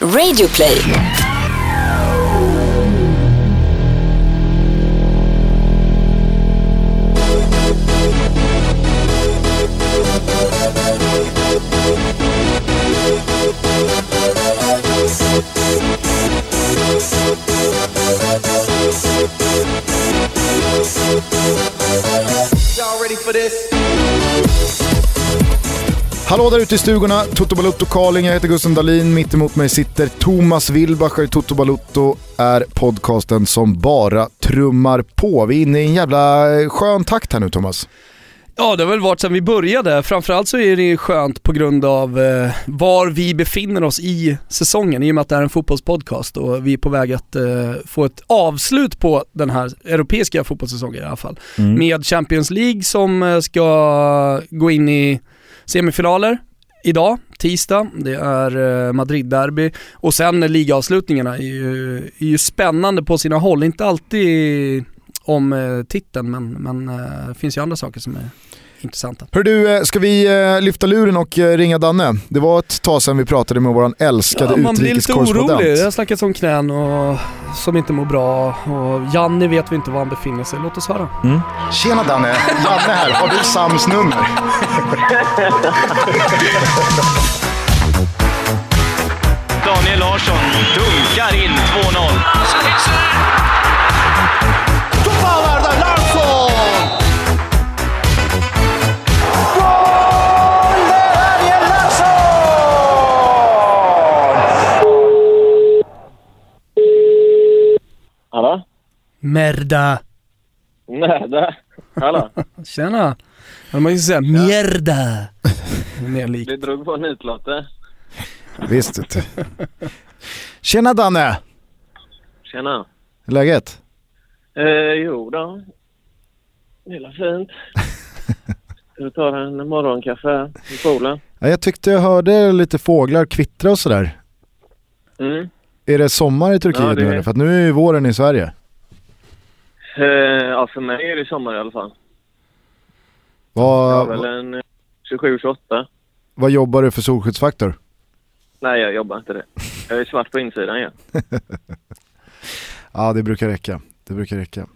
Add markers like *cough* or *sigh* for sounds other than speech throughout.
Radioplay. Hallå där ute i stugorna, Toto Balutto Karling, jag heter Gusten Dahlin, mitt emot mig sitter Thomas Wilbacher. Toto Balutto är podcasten som bara trummar på. Vi är inne i en jävla skön takt här nu Thomas. Ja, det har väl varit sedan vi började. Framförallt så är det skönt på grund av eh, var vi befinner oss i säsongen, i och med att det är en fotbollspodcast och vi är på väg att eh, få ett avslut på den här europeiska fotbollssäsongen i alla fall. Med Champions League som eh, ska gå in i semifinaler idag, tisdag. Det är eh, Madrid-derby och sen ligaavslutningarna är ju, är ju spännande på sina håll. Inte alltid om eh, titeln men, men det finns ju andra saker som är intressanta. Hör du, eh, ska vi eh, lyfta luren och eh, ringa Danne? Det var ett tag sedan vi pratade med vår älskade Ja, man blir lite orolig. Det utrikeskorrespondent. har snackats om knän och som inte mår bra och Janni vet vi inte var han befinner sig. Låt oss höra. Tjena Danne, Janne här. Har du Sams nummer? Daniel Larsson dunkar in 2-0. Hallå? Merda. Det... Hallå? *laughs* Tjena. Man kan säga *laughs* likt. Du drog på nitlotte. Visst vet du. Tjena Danne, Tjena. Hur är läget? Eh, jo då. Det är fint. *laughs* Ska du ta en morgonkaffe i poolen? Ja, jag tyckte jag hörde lite fåglar kvittra och sådär. Mm. Är det sommar i Turkiet Ja, det nu? För att nu är ju våren i Sverige. Eh, ja, för mig är det sommar i alla fall. Vad, väl en eh, 27-28. vad jobbar du för solskyddsfaktor? Nej, jag jobbar inte det. Jag är svart på insidan, ja. *laughs* Ja det brukar räcka. Det brukar räcka.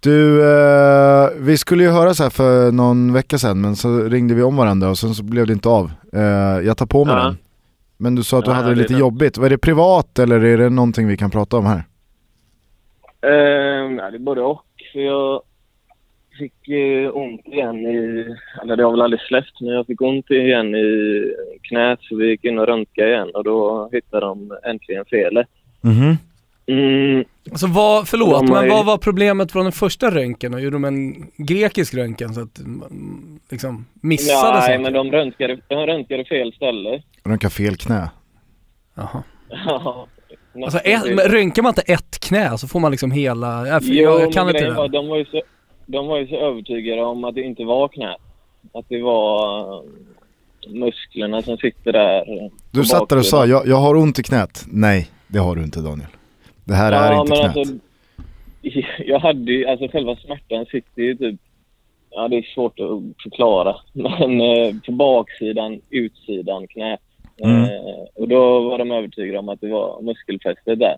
Du, eh, vi skulle ju höra så här för någon vecka sedan men så ringde vi om varandra och sen så blev det inte av. Eh, jag tar på mig Ja. den. Men du sa att du Ja, hade det lite det. jobbigt. Var det privat eller är det någonting vi kan prata om här? Eh, nej, det är både och. För jag fick eh, ont igen i... Eller det har väl aldrig släppt, men jag fick ont igen i knät så vi gick in och röntgade igen och då hittade de äntligen felet. Mhm. Mm, Alltså vad, förlåt, De men vad var problemet från den första röntgen? Och gjorde de en grekisk röntgen så att man liksom missade nej, saker? men de röntgade, de röntgade fel ställe. Röntga fel knä. Jaha. Ja, Alltså ett, röntgar man inte ett knä så får man liksom hela, jag, Jo, jag, kan men inte grejen var, det. de, var ju så, de var ju så övertygade om att det inte var knät. Att det var eh, musklerna som sitter där. Du satt där och sa, jag, jag har ont i knät. Nej, det har du inte Daniel. Det här är inte men knät. Alltså, *laughs* jag hade ju, alltså själva smärtan sitter ju typ, ja det är svårt att förklara, *laughs* men eh, på baksidan, utsidan knät. Mm. Eh, och då var de övertygade om att det var muskelfästet där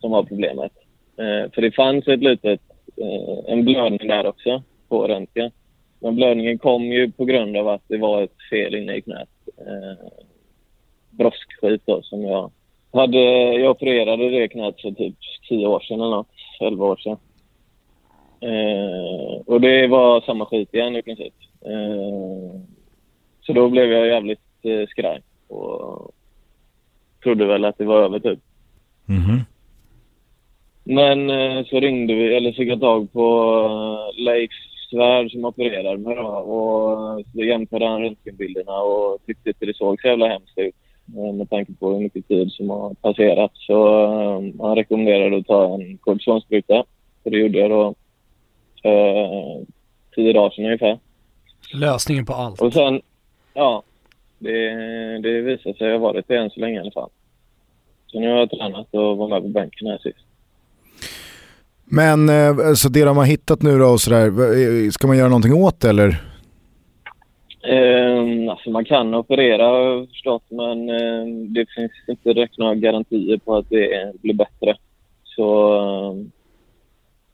som var problemet. Eh, för det fanns ett litet, eh, en blödning där också på röntgen. Men blödningen kom ju på grund av att det var ett fel inne i knät. Eh, broskskit då som jag hade. Jag opererade det knät för typ 10 år sedan eller något, 11 år sedan. Eh, och det var samma skit igen i princip. Eh, så då blev jag jävligt eh, skraj och trodde väl att det var över typ. Mhm. Men eh, så ringde vi, eller fick jag tag på eh, Leif Svärd som opererade mig då och så jämförde han röntgenbilderna och tyckte inte det såg så jävla hemskt ut eh, med tanke på hur mycket tid som har passerat. Så eh, han rekommenderade att ta en kortisonspruta. Så det gjorde jag då eh, tio dagar sedan ungefär. Lösningen på allt. Och sen, ja, det, det visade sig ha varit det än så länge i alla fall. Så nu har jag tränat och var med på bänken här sist. Men eh, så det de har hittat nu då och sådär, eh, ska man göra någonting åt det eller? Eh, alltså man kan operera förstått men eh, det finns inte direkt några garantier på att det blir bättre. Så eh,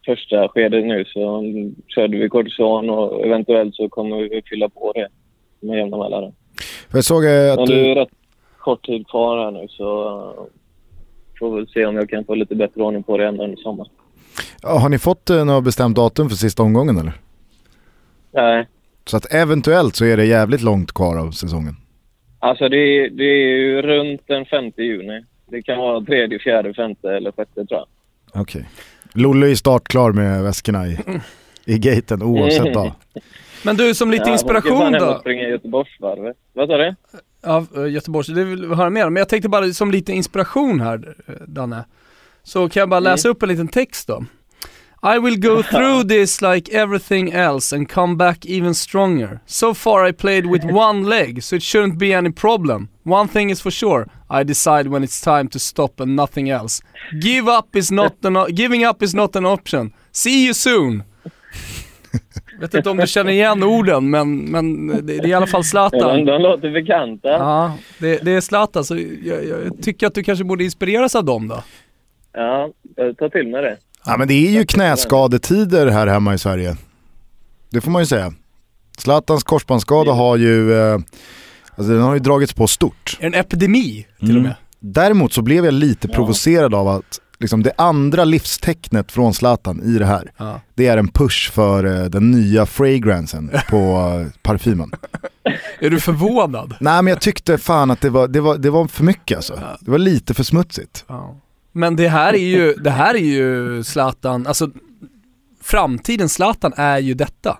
första skedet nu så körde vi kortison och eventuellt så kommer vi fylla på det med jämna mellanrum. Jag såg eh, att Men det är rätt kort tid kvar här nu så eh, får väl se om jag kan få lite bättre ordning på det ända under sommaren. Ja, Har ni fått eh, något bestämt datum för sista omgången eller? Nej, Så att eventuellt så är det jävligt långt kvar av säsongen. alltså det, är- det är ju runt den 5 juni. Det kan vara tredje, fjärde, femte eller sjätte tror jag. Okej. Lolle är startklar med väskorna i, i gaten oavsett dag. *laughs* Men du, som lite Ja, jag inspiration då. springa Göteborgsvarvet. Vad sa du? Ja, eh, Göteborgs, det vill vi höra mer om. Men jag tänkte bara som lite inspiration här, eh, Danne. Så kan jag bara läsa upp en liten text då. I will go through this like everything else and come back even stronger. So far I played with *laughs* one leg, so it shouldn't be any problem. One thing is for sure, I decide when it's time to stop and nothing else. Give up is not an, giving up is not an option. See you soon! *laughs* Vet inte om du känner igen orden, men, men det, det är i alla fall Zlatan. de, de låter bekanta. Ja, det, det är Zlatan, så jag, jag tycker att du kanske borde inspireras av dem då. Ja, jag tar till mig det. Ja men det är ju knäskadetider här hemma i Sverige. Det får man ju säga. Zlatans korsbandsskada har ju, eh, alltså den har ju dragits på stort. En epidemi till Mm. och med. Däremot så blev jag lite provocerad av att liksom det andra livstecknet från Zlatan i det här, Ja. det är en push för eh, den nya fragrancen på eh, parfymen. *laughs* Är du förvånad? Nej men jag tyckte fan att det var, det var, det var för mycket alltså. Det var lite för smutsigt. Ja. Men det här är ju, det här är ju Zlatan, alltså framtidens Zlatan är ju detta.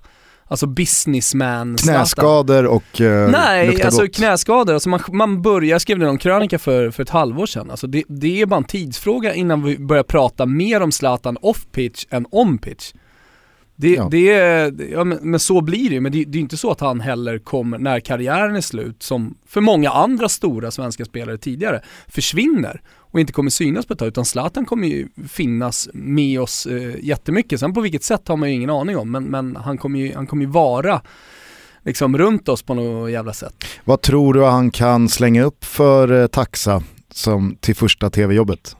Alltså businessman Zlatan. Knäskador och eh, Nej, alltså gott. knäskador. Alltså man, man börjar, jag skrev någon krönika för, för ett halvår sedan. Alltså det, det är bara en tidsfråga innan vi börjar prata mer om Zlatan off-pitch än on-pitch. Det, Ja. det är, ja, men, men så blir det ju. Men det, det är inte så att han heller kommer, när karriären är slut, som för många andra stora svenska spelare tidigare, försvinner och inte kommer synas på ett tag. Utan Zlatan kommer ju finnas med oss eh, jättemycket. Sen på vilket sätt har man ju ingen aning om, men, men han kommer ju, han kommer ju vara liksom runt oss på något jävla sätt. Vad tror du han kan slänga upp för eh, taxa som till första tv-jobbet?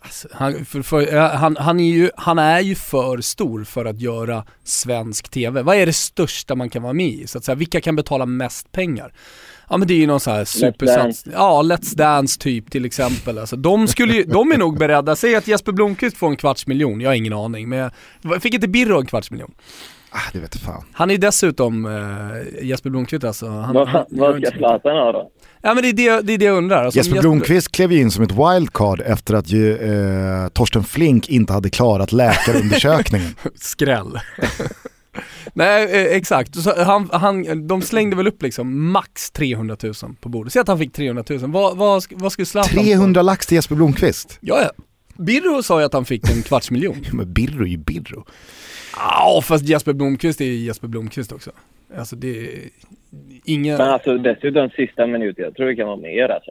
Alltså, han, för, för, ja, han, han, är ju, han är ju för stor för att göra svensk TV. Vad är det största man kan vara med i? Så att säga, vilka kan betala mest pengar? Ja men det är ju någon sån här supersats. Ja, Let's Dance typ till exempel. Alltså, de, skulle ju, de är nog beredda, säg att Jesper Blomqvist får en kvarts miljon, jag har ingen aning. Men jag, fick inte Birro en kvarts miljon? Ah, det vet jag fan. Han är dessutom, eh, Jesper Blomqvist alltså. Han, Vad, han, vad ska Zlatan ha då? Ja men det är det, det, är det jag undrar. Alltså, om Jesper Blomqvist klev ju in som ett wildcard efter att ju, eh, Torsten Flink inte hade klarat läkarundersökningen. *laughs* Skräll. *laughs* Nej, eh, exakt. Så han, han, de slängde väl upp liksom max 300 000 på bordet. Säg att han fick 300 000. Vad, vad, vad skulle Zlatan få? 300 lax till Jesper Blomqvist. Ja, ja. Birro sa ju att han fick en kvarts miljon. *laughs* Men Birro är ju Birro. Ja, fast Jesper Blomqvist är ju Jesper Blomqvist också. Alltså det är ingen... Men alltså dessutom sista minuten, jag tror det kan vara mer alltså.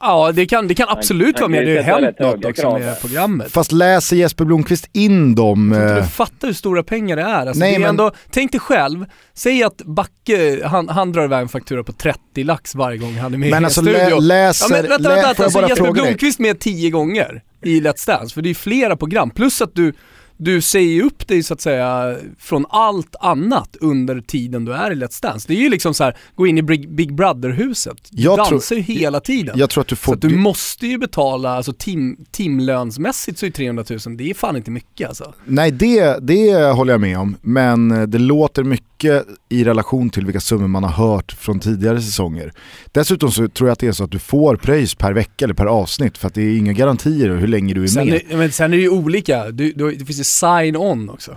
Ja, det kan, det kan absolut han vara med. ju Det har sätta hänt något också med programmet. Fast läser Jesper Blomqvist in dem? Jag tror inte Eh, du fattar hur stora pengar det är. Alltså Nej, det är men- ändå, tänk dig själv, säg att Backe, han, han drar iväg en faktura på 30 lax varje gång han är med men i alltså en lä, läser, Ja men vänta, lä, vänta, jag alltså Jesper? Blomqvist med 10 gånger i Let's Dance, för det är flera program. Plus att du, du säger upp dig så att säga från allt annat under tiden du är i Let's Dance. Det är ju liksom så här, gå in i Big, Brother-huset. Du Jag dansar ju hela tiden. Jag tror att du så får... att du måste ju betala, alltså tim, timlönsmässigt så är 300 000, det är fan inte mycket alltså. Nej det, det håller jag med om, men eh, det låter mycket i relation till vilka summor man har hört från tidigare säsonger. Dessutom så tror jag att det är så att du får pröjs per vecka eller per avsnitt för att det är inga garantier hur länge du är Sen med. är, men sen är det ju olika, du, du, det finns ju sign-on också.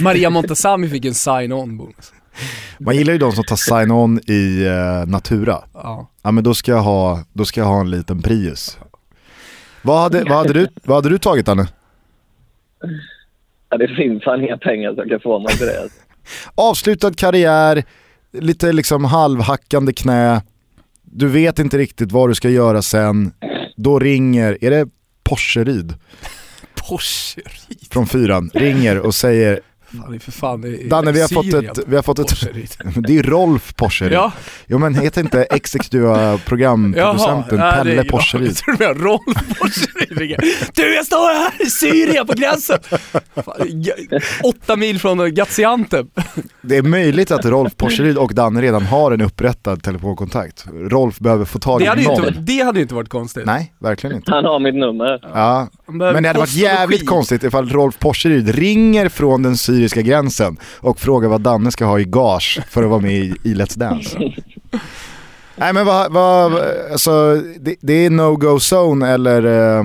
Maria Montazami fick en sign-on bonus. Man gillar ju de som tar sign-on i eh, Natura. Ja. Ja men då ska jag ha, då ska jag ha en liten Prius. Vad hade, vad hade, du, vad hade du tagit Danne? Ja, det finns fan inga pengar som kan få mig till det. Avslutad karriär, lite liksom halvhackande knä, du vet inte riktigt vad du ska göra sen. Då ringer, är det Porseryd från fyran, ringer och säger Fan, det är för fan, det är Danne vi har fått ett, vi har fått ett *laughs* det är ju Rolf Porseryd. Ja, Jo men heter inte exekutiva programproducenten nej, Pelle det är- Porseryd? *laughs* Jag tror det var Rolf Porseryd. Du jag står här i Syrien på gränsen! Fan, Åtta mil från Gaziantep. Det är möjligt att Rolf Porseryd och Danne redan har en upprättad telefonkontakt. Rolf behöver få tag Det i hade, ju någon. inte, varit- det hade ju inte varit konstigt. Nej, verkligen inte. Han har mitt nummer. Ja, men det hade varit jävligt konstigt ifall Rolf Porseryd ringer från den syriska gränsen och frågar vad Danne ska ha i gage för att vara med i, i Let's Dance. *laughs* Nej men vad, vad alltså, det, det är no-go zone eller eh,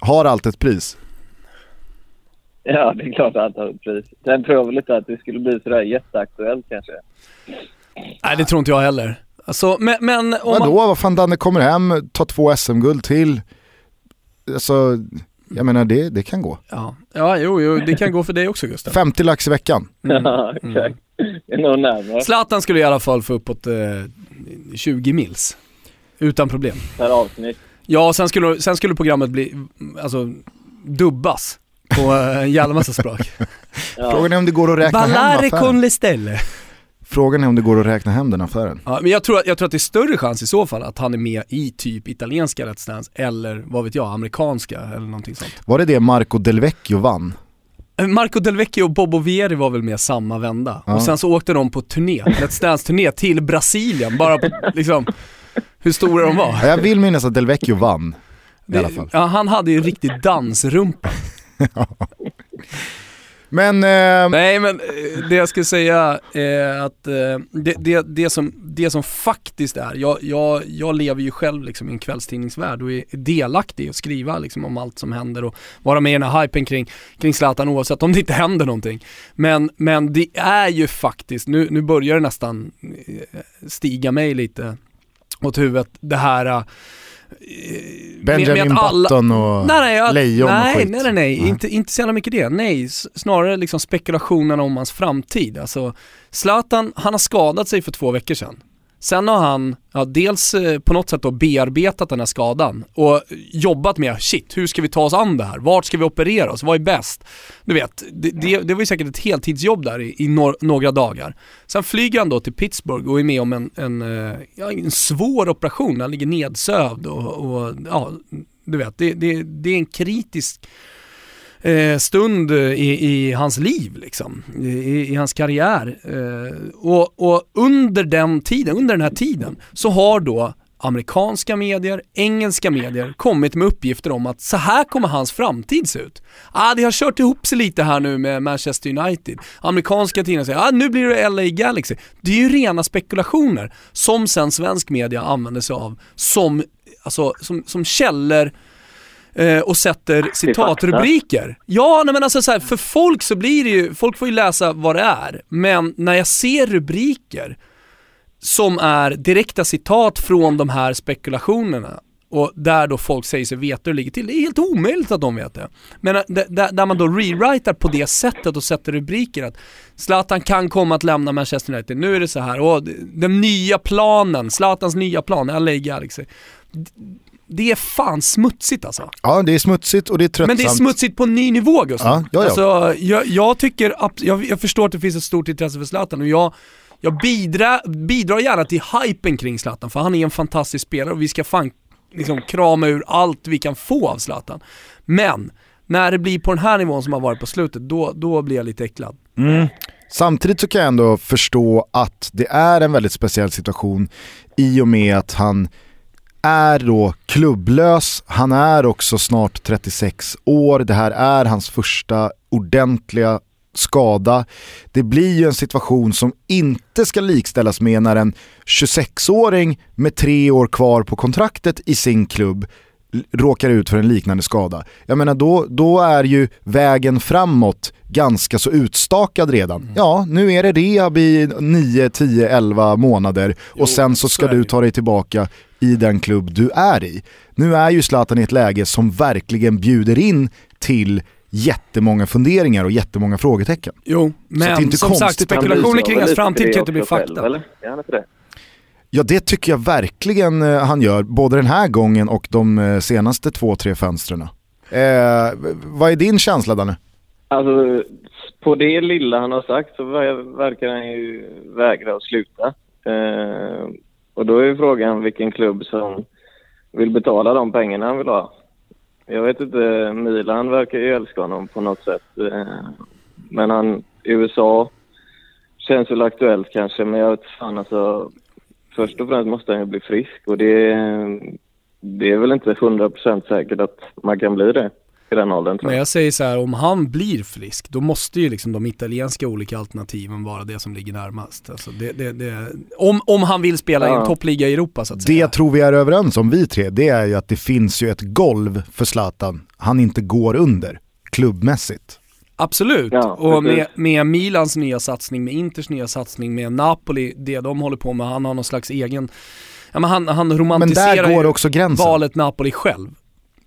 har allt ett pris? Ja, det är klart att han tar ett pris. Sen tror jag väl inte att det skulle bli sådär jätteaktuellt kanske. Nej det tror inte jag heller. Alltså, men, men om Vadå, man, vad fan Danne kommer hem, tar två SM-guld till. Alltså, jag menar det, det kan gå. ja, ja jo, jo, det kan gå för dig också Gustav. 50 lax i veckan. *laughs* Ja, exakt. Närmare Zlatan skulle i alla fall få uppåt eh, 20 mils. Utan problem. per avsnitt. Ja, sen skulle, sen skulle programmet bli, alltså, dubbas på eh, en jävla massa språk. *laughs* Ja. Frågan är om det går att räkna hem Ballare affären. con le stelle. Frågan är om det går att räkna hem den affären. Ja, men jag tror, jag tror att det är större chans i så fall att han är med i typ italienska Let's Dance eller vad vet jag, amerikanska eller någonting sånt. Var det det Marco Del Vecchio vann? Eh, Marco Del Vecchio och Bobo Vieri var väl med samma vända. Ja. Och sen så åkte de på turné, Let's Dance-turné till Brasilien, bara på liksom hur stora de var. Ja, Jag vill minnas att Del Vecchio vann. I alla fall. Ja, han hade ju riktigt dansrumpa. *laughs* *laughs* Men, eh, Nej men eh, det jag skulle säga är att eh, det, det, det, som, det som faktiskt är, jag, jag, jag lever ju själv liksom i en kvällstidningsvärld och är delaktig i att skriva liksom om allt som händer och vara med i den här hypen kring, kring Zlatan oavsett om det inte händer någonting. Men, men det är ju faktiskt, nu, nu börjar det nästan eh, stiga mig lite åt huvudet det här Benjamin Button och nej, nej, jag, lejon och skit. nej, nej, nej, Nej. Inte, inte så jävla mycket det. Nej, snarare liksom spekulationerna om hans framtid. Alltså, Zlatan, han har skadat sig för två veckor sedan. Sen har han, ja, dels eh, på något sätt då bearbetat den här skadan och jobbat med, shit, hur ska vi ta oss an det här? Vart ska vi operera oss? Vad är bäst? Du vet, det, det, det var ju säkert ett heltidsjobb där i, i nor- några dagar. Sen flyger han då till Pittsburgh och är med om en, en, eh, ja, en svår operation. Han ligger nedsövd och, och ja, du vet, det, det, det är en kritisk eh, stund i, i hans liv liksom, i, i hans karriär. Eh, och, och under den tiden, under den här tiden, så har då amerikanska medier, engelska medier kommit med uppgifter om att så här kommer hans framtid se ut. Ah, det har kört ihop sig lite här nu med Manchester United. Amerikanska tidningar säger ah, nu blir det LA Galaxy. Det är ju rena spekulationer som sen svensk media använder sig av som, alltså, som, som källor eh, och sätter citatrubriker. Ja, nej men alltså så här, för folk så blir det ju, folk får ju läsa vad det är, men när jag ser rubriker som är direkta citat från de här spekulationerna och där då folk säger sig veta hur det ligger till, det är helt omöjligt att de vet det. Men där, där- där man då rewritar på det sättet och sätter rubriker att Zlatan kan komma att lämna Manchester United, nu är det så här, och den nya planen, Zlatans nya plan, LA Galaxy. Det är fan smutsigt alltså. ja det är smutsigt och det är tröttsamt. Men det är smutsigt på en ny nivå Gustav. Ja, ja, ja. Alltså, jag, jag tycker, jag, jag förstår att det finns ett stort intresse för Zlatan och jag, jag bidrar, bidrar gärna till hypen kring Zlatan för han är en fantastisk spelare och vi ska fan liksom krama ur allt vi kan få av Zlatan. Men, när det blir på den här nivån som har varit på slutet, då, då blir jag lite äcklad. Samtidigt så kan jag ändå förstå att det är en väldigt speciell situation i och med att han är då klubblös, han är också snart 36 år, det här är hans första ordentliga skada. Det blir ju en situation som inte ska likställas med när en 26-åring med tre år kvar på kontraktet i sin klubb råkar ut för en liknande skada. Jag menar då, då är ju vägen framåt ganska så utstakad redan. Ja, nu är det rehab i 9, 10, 11 månader och Jo, sen så så ska det du ta dig tillbaka i den klubb du är i. Nu är ju Zlatan i ett läge som verkligen bjuder in till jättemånga funderingar och jättemånga frågetecken. Jo, det är men inte som sagt, spekulationer så. kring hans framtid det kan inte bli också själv, fakta. Eller? Är han inte det? Ja det tycker jag verkligen eh, han gör, både den här gången och de eh, senaste två, tre fönstren. Eh, vad är din känsla Danne? Alltså, på det lilla han har sagt så verkar han ju vägra att sluta. Eh, och då är ju frågan vilken klubb som vill betala de pengarna han vill ha. Jag vet inte, Milan verkar ju älska honom på något sätt. Eh, men han, USA känns väl aktuellt kanske, men jag vet fan alltså. Först och främst måste han ju bli frisk och det, det är väl inte 100% säkert att man kan bli det i den åldern tror Men jag. jag säger så här, om han blir frisk, då måste ju liksom de italienska olika alternativen vara det som ligger närmast. Alltså det, det, det, om, om han vill spela i en Ja. toppliga i Europa så att Det säga. jag tror vi är överens om vi tre, det är ju att det finns ju ett golv för Zlatan han inte går under, klubbmässigt. Absolut, Ja, och med, med Milans nya satsning, med Inters nya satsning, med Napoli, det de håller på med, han har någon slags egen, ja men han, han Men romantiserar där går också gränsen. valet Napoli själv.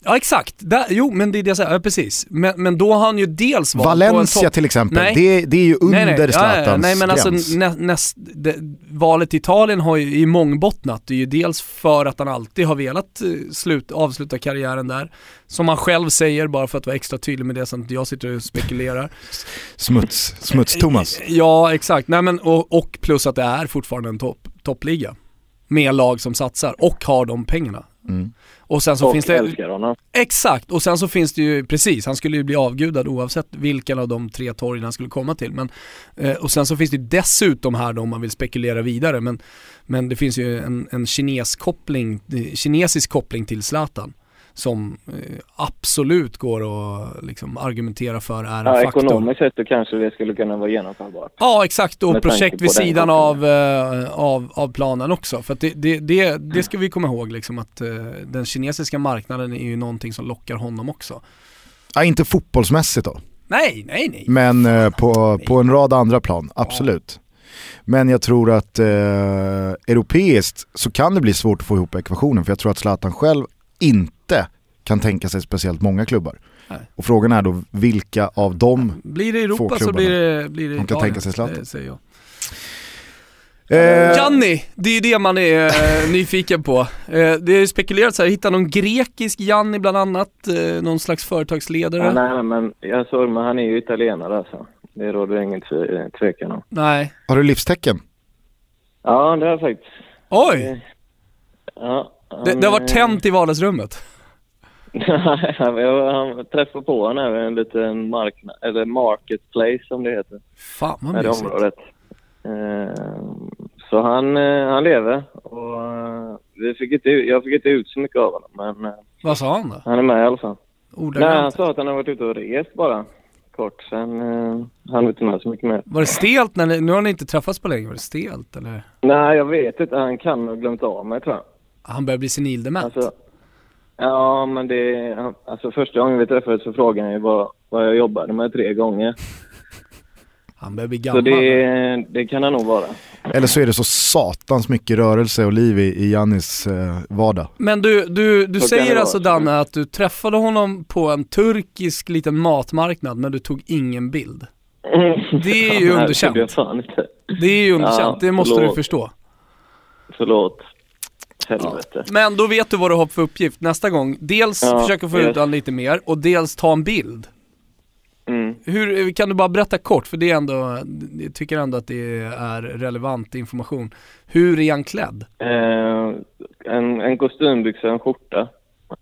Ja exakt, där, jo men det är det jag säger, ja, precis. Men, men då har han ju dels valt på en Valencia till exempel, Nej. det, det är ju under nej, nej. Zlatans ja, nej men gräns. alltså nä, näst, det, valet i Italien har ju i mångbottnat. Det är ju dels för att han alltid har velat eh, slut, avsluta karriären där. Som han själv säger, bara för att vara extra tydlig med det så att jag sitter och spekulerar. Smuts, smuts-Thomas. Ja exakt, nej men och, och plus att det är fortfarande en topp, toppliga. Med lag som satsar och har de pengarna. Mm. Och sen så Och finns det... älskar honom. Exakt, och sen så finns det ju, precis, han skulle ju bli avgudad oavsett vilken av de tre torgen han skulle komma till. Men, eh, och sen så finns det ju dessutom här då om man vill spekulera vidare, men, men det finns ju en, en kines-koppling, eh, kinesisk koppling till Zlatan som eh, absolut går att liksom, argumentera för är en Ja, faktor. ekonomiskt sett så kanske det skulle kunna vara genomförbart. Ja exakt och Med projekt vid sidan av, eh, av, av planen också. För att det, det, det, det ska vi komma ihåg liksom att eh, den kinesiska marknaden är ju någonting som lockar honom också. Ja, inte fotbollsmässigt då, Nej, nej, nej. men eh, på, på en rad andra plan, absolut. Men jag tror att eh, europeiskt så kan det bli svårt att få ihop ekvationen för jag tror att Zlatan själv inte kan tänka sig speciellt många klubbar. Nej. Och frågan är då vilka av dem Blir det Europa så blir det, blir det De kan tänka sig Zlatan. det säger jag. Eh, Janni, det är ju det man är eh, *laughs* nyfiken på. Eh, det är spekulerat så här, hitta någon grekisk Janni bland annat, eh, någon slags företagsledare. Ja, nej, men jag såg men han är ju italienare alltså. Det råder ingen tve- tvekan om. Nej. Har du livstecken? Ja, det har jag faktiskt. Oj, Ja, det, det har varit tänt i vardagsrummet. *laughs* Nej, han träffade på här vid en liten marknad, eller marketplace som det heter, Fan vad här mysigt. området. Eh, så han, eh, han lever och eh, vi fick inte, jag fick inte ut så mycket av honom men eh, Vad sa han då? han är med i alla fall. Nej, han sa att han har varit ute och rest bara. Kort, sen eh, han inte med så mycket mer. Var det stelt när ni, nu har ni inte träffats på länge, var det stelt eller? Nej, jag vet inte. Han kan ha glömt av mig tror jag. Han börjar bli senildement. Alltså, ja, men det... Alltså första gången vi träffades så frågade han ju vad, vad jag jobbade med tre gånger. Han börjar bli Så gammal. det, det kan han nog vara. Eller så är det så satans mycket rörelse och liv i, i Jannis eh, vardag. Men du, du, du Så säger alltså vara. Danne att du träffade honom på en turkisk liten matmarknad men du tog ingen bild. Det är ju *laughs* underkänt. Det är ju underkänt, Ja, det måste du förstå. Förlåt. Helvete. Men då vet du vad du har för uppgift nästa gång. Dels Ja, försöka få yes. ut honom lite mer och dels ta en bild. Mm. Hur, kan du bara berätta kort, för det är ändå, jag tycker ändå att det är relevant information. Hur är han klädd? Eh, en, en kostymbyxa och en skjorta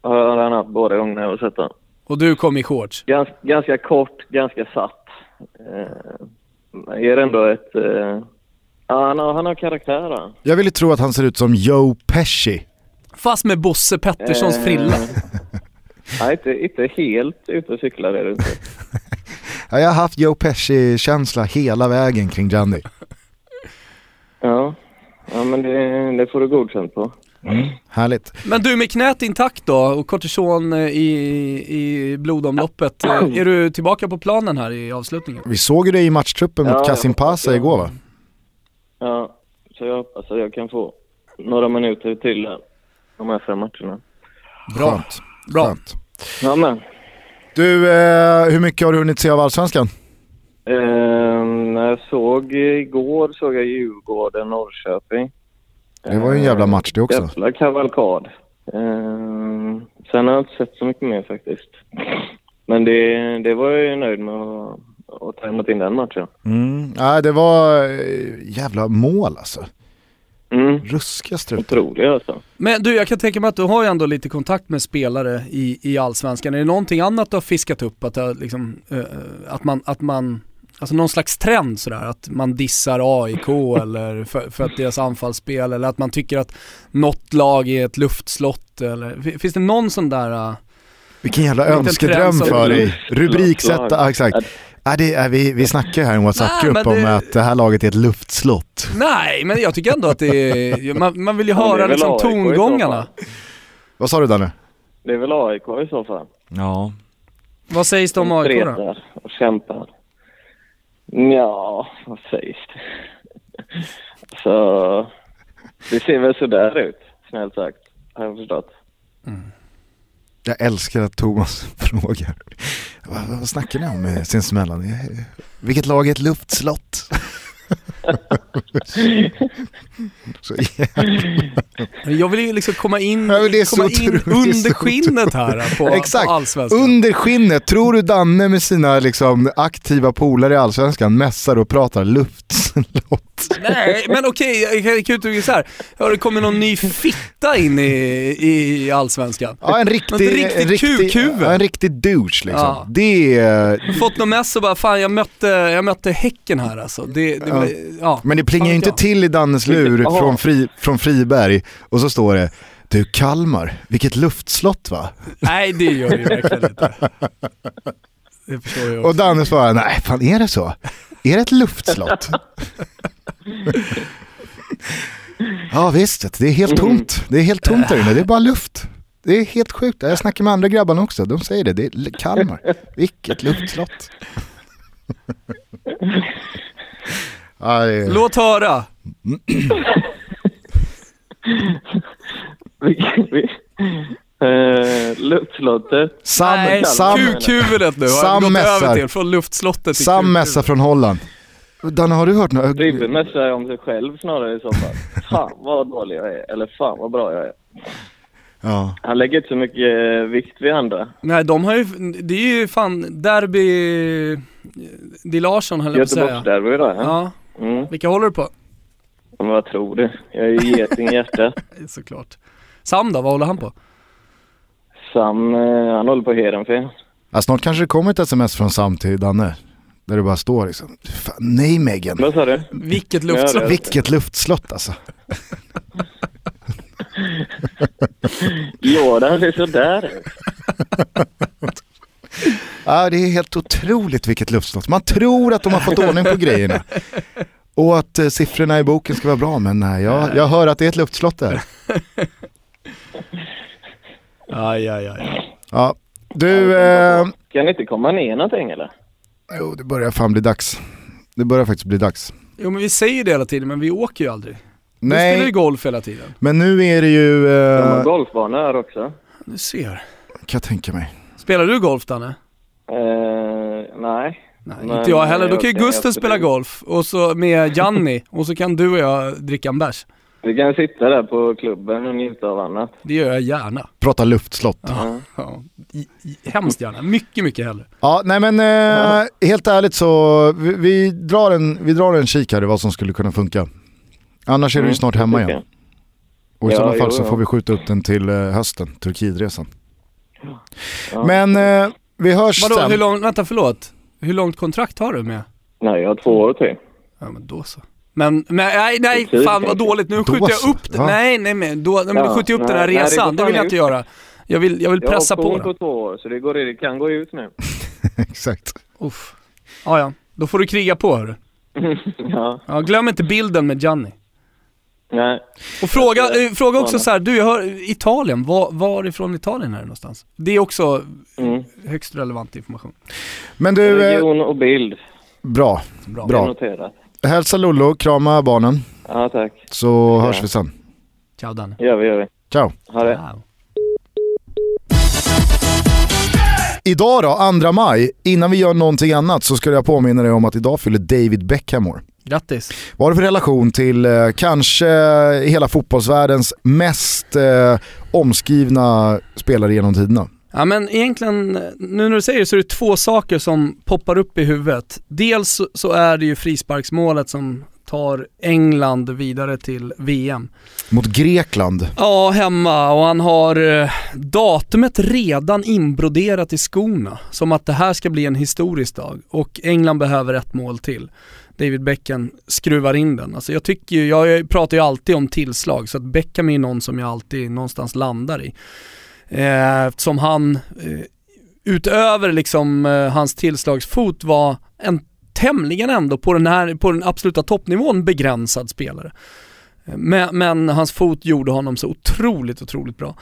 har han haft båda gångerna jag har sett honom. Och du kom i shorts. Gans, ganska kort, ganska satt. Eh, ger ändå ett... Eh, ja, han, har, han har karaktär. Jag ville tro att han ser ut som Joe Pesci. Fast med Bosse Petterssons Eh, frilla. *laughs* Nej, inte, inte helt ute och cyklar är det inte. *laughs* Ja, jag har haft Joe Pesci-känsla hela vägen kring Gianni. Ja, ja men det, det får du godkänt på. Härligt. Men du med knät intakt då och kortison eh, i, i blodomloppet. eh, Är du tillbaka på planen här i avslutningen? Vi såg ju det i matchtruppen mot Ja, Kasim Pasa igår va? Ja, så jag hoppas att jag kan få några minuter till här, de här fem matcherna. Bra. Skönt. Bra. Skönt. Ja, men. Du, eh, hur mycket har du hunnit se av Allsvenskan? Eh, när jag såg igår såg jag Djurgården, Norrköping. Det var ju en jävla match det också. Jävla kavalkad. Eh, sen har jag inte sett så mycket mer faktiskt. Men det, det var jag ju nöjd med att, och tränat in den matchen. Mm. Nej, det var eh, jävla mål alltså. Mm. Ruskiga strutar. Otroligt alltså. Men du, jag kan tänka mig att du har ju ändå lite kontakt med spelare i, i Allsvenskan. Är det någonting annat du har fiskat upp? Att, har liksom, eh, att, man, att man, alltså någon slags trend sådär, att man dissar AIK *laughs* eller för, för att deras anfallsspel eller att man tycker att något lag är ett luftslott eller fi- finns det någon sån där uh, Vilken jävla önskedröm för dig. Rubriksätta, ja, exakt. Ja, det vi, vi snackar här i en WhatsApp-grupp om det- att det här laget är ett luftslott. Nej, men jag tycker ändå att det är, *laughs* man, man vill ju höra liksom tongångarna. Vad sa du Danne? Det är väl AIK i så fall. Ja. Vad sägs det om AIK då? Och kämpar. Ja, vad sägs det? *laughs* Så det ser väl sådär ut, snällt sagt. Har jag förstått. Jag älskar att Thomas *laughs* frågar. Vad, vad snackar ni om eh, sinsemellan? Eh, vilket lag är ett luftslott? *laughs* så. Jag vill ju liksom komma in, Ja, komma in under skinnet här på, Exakt. på allsvenskan. Under skinnet, tror du Danne med sina liksom, aktiva polare i Allsvenskan mässar och pratar luftslott? Nej, men okej, kan- jag kan uttrycka så här. Har det kommit någon ny fitta in i, i allsvenskan? Ja, en riktig, Något riktigt en riktig, kukhuvud. ja, en riktig douche liksom. Ja. Det är, Fått någon mess och bara, fan jag mötte, jag mötte Häcken här alltså. Det, det, Ja. Ja. men det plingar ju inte jag. till i Dannes lur från, fri, från Friberg och så står det Du Kalmar, vilket luftslott va? Nej det gör det ju verkligen inte. Det förstår jag Och också. Danne svarar, nej fan är det så? Är det ett luftslott? *laughs* ja visst, det är helt tomt. Det är helt tomt där inne, det är bara luft. Det är helt sjukt. Jag snackar med andra grabbarna också, de säger det. Det är Kalmar. Vilket luftslott. *laughs* är... Låt höra. Eh, luftslottet. Sam, Nej, Sam, kukhuvudet nu har Sam gått mässar. över till, från luftslottet till Sam kukhuvudet. Från Holland. Danne, har du hört något? Ribbe mässar om sig själv snarare i så fall. Fan vad dålig jag är. Eller fan vad bra jag är. Ja. Han lägger inte så mycket eh, vikt vid andra. Nej de har ju, det är ju fan derby, Di Larsson höll jag på att säga. Göteborgsderby då. Ja. Ja, Mm. vilka håller du på? Men vad tror du? Jag är ju geting i hjärtat. *laughs* Såklart. Sam då, vad håller han på? Sam, eh, han håller på Heerenveen. Ja, snart kanske det kommer ett sms från Sam till Danne. Där det bara står liksom, fan, nej Megan. Vad sa du? Vilket *laughs* luftslott. Vilket luftslott alltså. Jordan ser sådär ut. Ja, det är helt otroligt vilket luftslott. Man tror att de har fått ordning på grejerna. Och att eh, siffrorna i boken ska vara bra, men nej, jag, jag hör att det är ett luftslott där. Aj, aj, aj. Ja, du, eh, Kan inte komma ner någonting eller? jo, det börjar fan bli dags. Det börjar faktiskt bli dags. Jo men vi säger det hela tiden men vi åker ju aldrig. Du spelar ju Nej, golf hela tiden. men nu är det ju, De har eh, golfbana här också. Du ser. kan jag tänka mig. Spelar du golf Danne? Eh, nej. Nej, Men, inte jag heller. Då jag kan ju Gusten spela golf och så med Janni och så kan du och jag dricka en bärs. Vi kan sitta där på klubben och njuta av annat. Det gör jag gärna. Prata luftslott. Ja, ja. Hemskt gärna. Mycket, mycket hellre. Ja, nej men eh, helt ärligt så, vi, vi, drar en, vi drar en kik här i vad som skulle kunna funka. Annars är du ju Mm, snart hemma igen. Och i Ja, sådana fall jo, så ja. får vi skjuta upp den till eh, hösten, Turkietresan. Ja. Men eh, vi hörs Vadå, sen. hur långt, vänta förlåt. Hur långt kontrakt har du med? Nej, jag har två år till. Ja men då så. Men, men nej, nej, fan vad kanske. dåligt. Nu skjuter så, jag upp det. va? Nej, nej men då, nej, men då Ja, skjuter jag upp den här nej, nej, det resan. går Det vill jag inte ut. göra. Jag vill, jag vill Jag pressa har på option på den. två år så det, går, det kan gå ut nu. *laughs* Exakt. Uff. Ja, ja. Då får du kriga på hörru. *laughs* ja, Ja, glöm inte bilden med Gianni. Nej. Och fråga, eh, fråga också så här, du jag hör Italien, var, varifrån Italien är det någonstans? Det är också Mm. högst relevant information. Men du, eh, Region och bild. bra. Bra. Bra. Noterat. Hälsa Lollo, krama barnen, Ja, tack. så Ja. hörs vi sen. Ciao Danne. gör vi, gör vi. Ciao. Ha det. Wow. Idag då, 2 maj, innan vi gör någonting annat så ska jag påminna dig om att idag fyller David Beckham år. Grattis. Vad har du för relation till eh, kanske hela fotbollsvärldens mest eh, omskrivna spelare genom tiderna? Ja men egentligen, nu när du säger det så är det två saker som poppar upp i huvudet. Dels så är det ju frisparksmålet som tar England vidare till VM. Mot Grekland. Ja, hemma och han har eh, datumet redan inbroderat i skorna. Som att det här ska bli en historisk dag och England behöver ett mål till. David Beckham skruvar in den. Alltså jag tycker ju, jag pratar ju alltid om tillslag så att Beckham är ju någon som jag alltid någonstans landar i. Eh, eftersom han, eh, utöver liksom eh, hans tillslagsfot var en tämligen ändå på den här, på den absoluta toppnivån begränsad spelare. Eh, men, men, hans fot gjorde honom så otroligt, otroligt bra.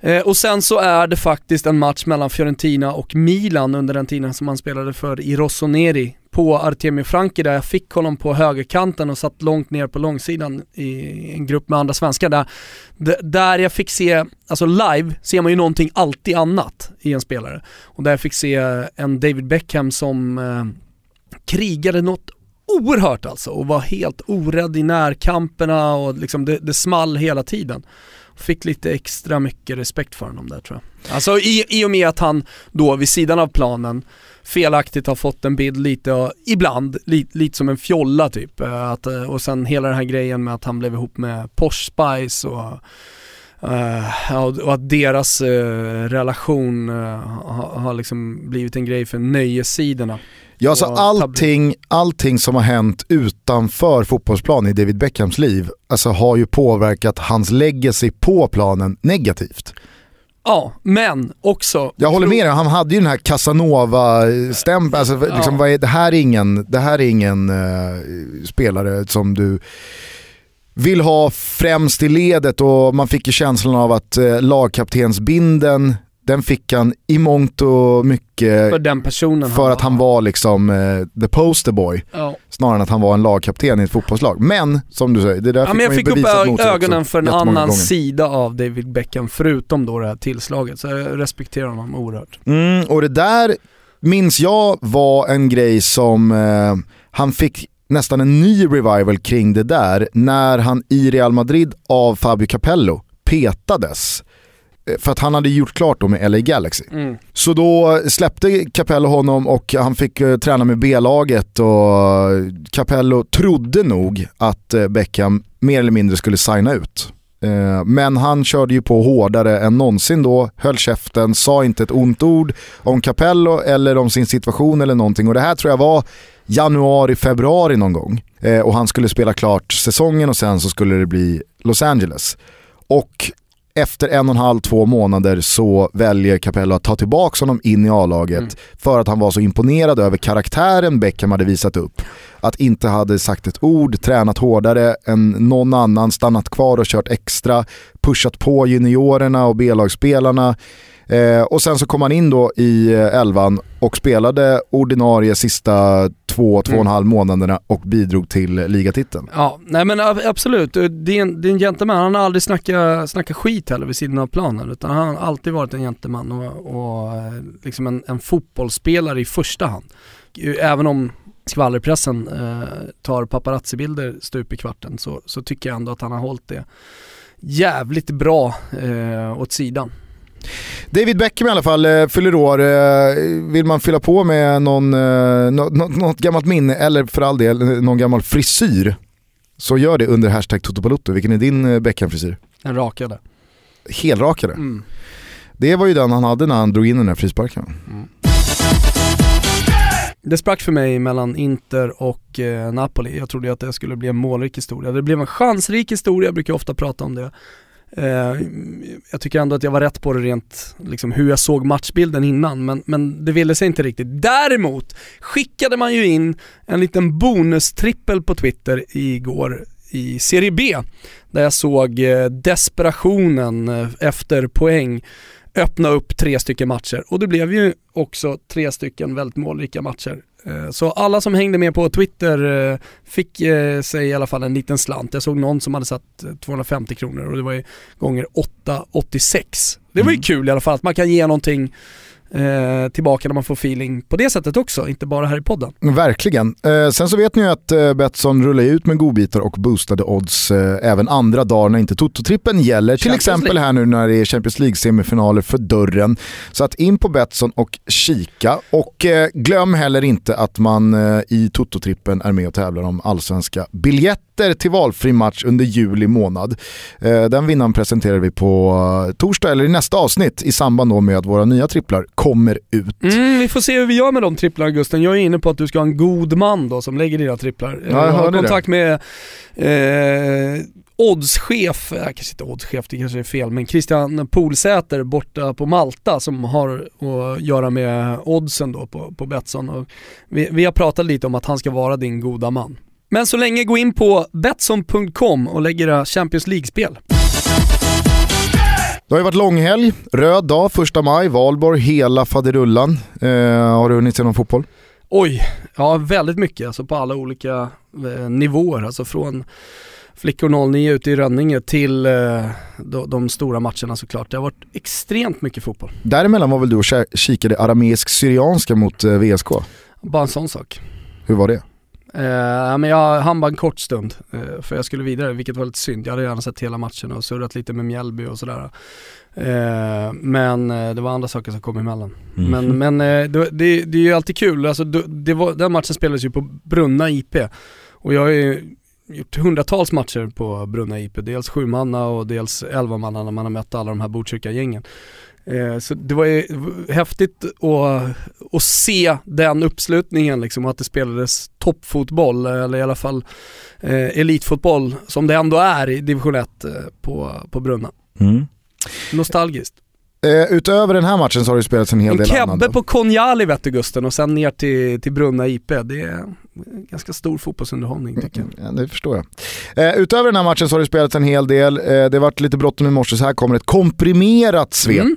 Eh, och sen så är det faktiskt en match mellan Fiorentina och Milan under den tiden som han spelade för i Rossoneri på Artemi Franki där jag fick honom på högerkanten och satt långt ner på långsidan i en grupp med andra svenskar där, där jag fick se, alltså live ser man ju någonting alltid annat i en spelare. Och där jag fick se en David Beckham som eh, krigade något oerhört alltså och var helt orädd i närkamperna och liksom det, det small hela tiden. Fick lite extra mycket respekt för honom där tror jag. Alltså i, i och med att han då vid sidan av planen felaktigt har fått en bild lite, ibland, lite, lite som en fjolla typ. Eh, att, eh, och sen hela den här grejen med att han blev ihop med Porsche Spice och Uh, och att deras uh, relation uh, har, liksom blivit en grej för nöjessidorna. Ja, alltså allting, allting som har hänt utanför fotbollsplan i David Beckhams liv alltså har ju påverkat hans legacy på planen negativt. Ja, men också... Jag håller med dig, han hade ju den här Casanova-stämpeln. Alltså, ja. liksom, det här är ingen, det här är ingen uh, spelare som du vill ha främst i ledet och man fick ju känslan av att uh, lagkaptensbinden den fick han i mångt och mycket för, den personen för att han var liksom uh, the poster boy. Ja. Snarare än att han var en lagkapten i ett fotbollslag. Men som du säger, det där ja, fick men jag man fick upp ögonen för en annan gånger. sida av David Beckham förutom då det här tillslaget. Så jag respekterar honom oerhört. Mm, och det där minns jag var en grej som uh, han fick nästan en ny revival kring det där när han i Real Madrid av Fabio Capello petades för att han hade gjort klart då med LA Galaxy. Mm. Så då släppte Capello honom och han fick uh, träna med B-laget och Capello trodde nog att uh, Beckham mer eller mindre skulle signa ut. Men han körde ju på hårdare än någonsin då, höll käften, sa inte ett ont ord om Capello eller om sin situation eller någonting. Och det här tror jag var januari, februari någon gång. och han skulle spela klart säsongen och sen så skulle det bli Los Angeles. Och efter en och en halv, två månader så väljer Capello att ta tillbaka honom in i A-laget mm. för att han var så imponerad över karaktären Beckham hade visat upp. Att inte hade sagt ett ord, tränat hårdare än någon annan, stannat kvar och kört extra, pushat på juniorerna och B-lagsspelarna. Eh, och sen så kom han in då i eh, elvan och spelade ordinarie sista två, två och en mm. halv månaderna och bidrog till ligatiteln. Ja, nej men absolut. Det är en, det är en gentleman. Han har aldrig snackat, snackat skit heller vid sidan av planen utan han har alltid varit en gentleman och, och eh, liksom en, en fotbollsspelare i första hand. Även om skvallerpressen eh, tar paparazzi-bilder stup i kvarten så, så tycker jag ändå att han har hållit det jävligt bra eh, åt sidan. David Beckham i alla fall eh, fyller år. Eh, vill man fylla på med någon, eh, något, något gammalt minne eller för all del någon gammal frisyr så gör det under hashtag Toto Vilken är din Beckham-frisyr? En rakade. Helrakade? Mm. Det var ju den han hade när han drog in den här frisparken. Mm. Det sprack för mig mellan Inter och eh, Napoli. Jag trodde att det skulle bli en målrik historia. Det blev en chansrik historia, jag brukar ofta prata om det. Eh, jag tycker ändå att jag var rätt på det rent, liksom hur jag såg matchbilden innan, men, men det ville sig inte riktigt. Däremot skickade man ju in en liten bonustrippel på Twitter igår i Serie B, där jag såg eh, desperationen eh, efter poäng öppna upp tre stycken matcher och det blev ju också tre stycken väldigt målrika matcher. Eh, så alla som hängde med på Twitter eh, fick eh, sig i alla fall en liten slant. Jag såg någon som hade satt 250 kronor och det var ju gånger 8,86. Det var ju mm. kul i alla fall att man kan ge någonting eh, tillbaka när man får feeling på det sättet också, inte bara här i podden. Verkligen. Eh, sen så vet ni ju att eh, Betsson rullar ut med godbitar och boostade odds eh, även andra dagar när inte Toto-trippen gäller. Till Champions exempel League. här nu när det är Champions League-semifinaler för dörren. Så att in på Betsson och kika. Och eh, glöm heller inte att man eh, i Toto-trippen är med och tävlar om allsvenska biljetter till valfri match under juli månad. Den vinnaren presenterar vi på torsdag eller i nästa avsnitt i samband med att våra nya tripplar kommer ut. Mm, vi får se hur vi gör med de tripplarna Gusten. Jag är inne på att du ska ha en god man då som lägger dina tripplar. jag har hörde det. kontakt med eh, oddschef, äh, kanske inte oddschef, det kanske är fel, men Christian Polsäter borta på Malta som har att göra med oddsen då på, på Betsson. Och vi, vi har pratat lite om att han ska vara din goda man. Men så länge gå in på Betsson.com och lägg era Champions League-spel. Det har ju varit långhelg, röd dag, första maj, valborg, hela faderullan. Eh, har du hunnit se någon fotboll? Oj, ja väldigt mycket alltså på alla olika eh, nivåer. Alltså från Flickor 09 ute i Rönninge till eh, de, de stora matcherna såklart. Det har varit extremt mycket fotboll. Däremellan var väl du och kikade arameisk-syrianska mot eh, VSK? Bara en sån sak. Hur var det? Eh, men jag hann bara en kort stund eh, för jag skulle vidare, vilket var lite synd. Jag hade gärna sett hela matchen och surrat lite med Mjällby och sådär. Eh, men eh, det var andra saker som kom emellan. Men, men eh, det, det, det är ju alltid kul, alltså, det, var, den matchen spelades ju på Brunna IP och jag har ju gjort hundratals matcher på Brunna IP, dels sju manna och dels elva manna när man har mött alla de här Botkyrka-gängen. Eh, så det var ju häftigt att, att se den uppslutningen liksom, att det spelades toppfotboll, eller i alla fall eh, elitfotboll som det ändå är i division 1 eh, på, på Brunna. Nostalgiskt. Eh, utöver den här matchen så har det spelats en hel En del annat. kebbe på Konjali vet du Gusten och sen ner till, till Brunna IP. Det är ganska stor fotbollsunderhållning tycker jag. Ja, det förstår jag. Eh, utöver den här matchen så har det spelats en hel del. Eh, det har varit lite bråttom i morse så här kommer ett komprimerat svep. Mm.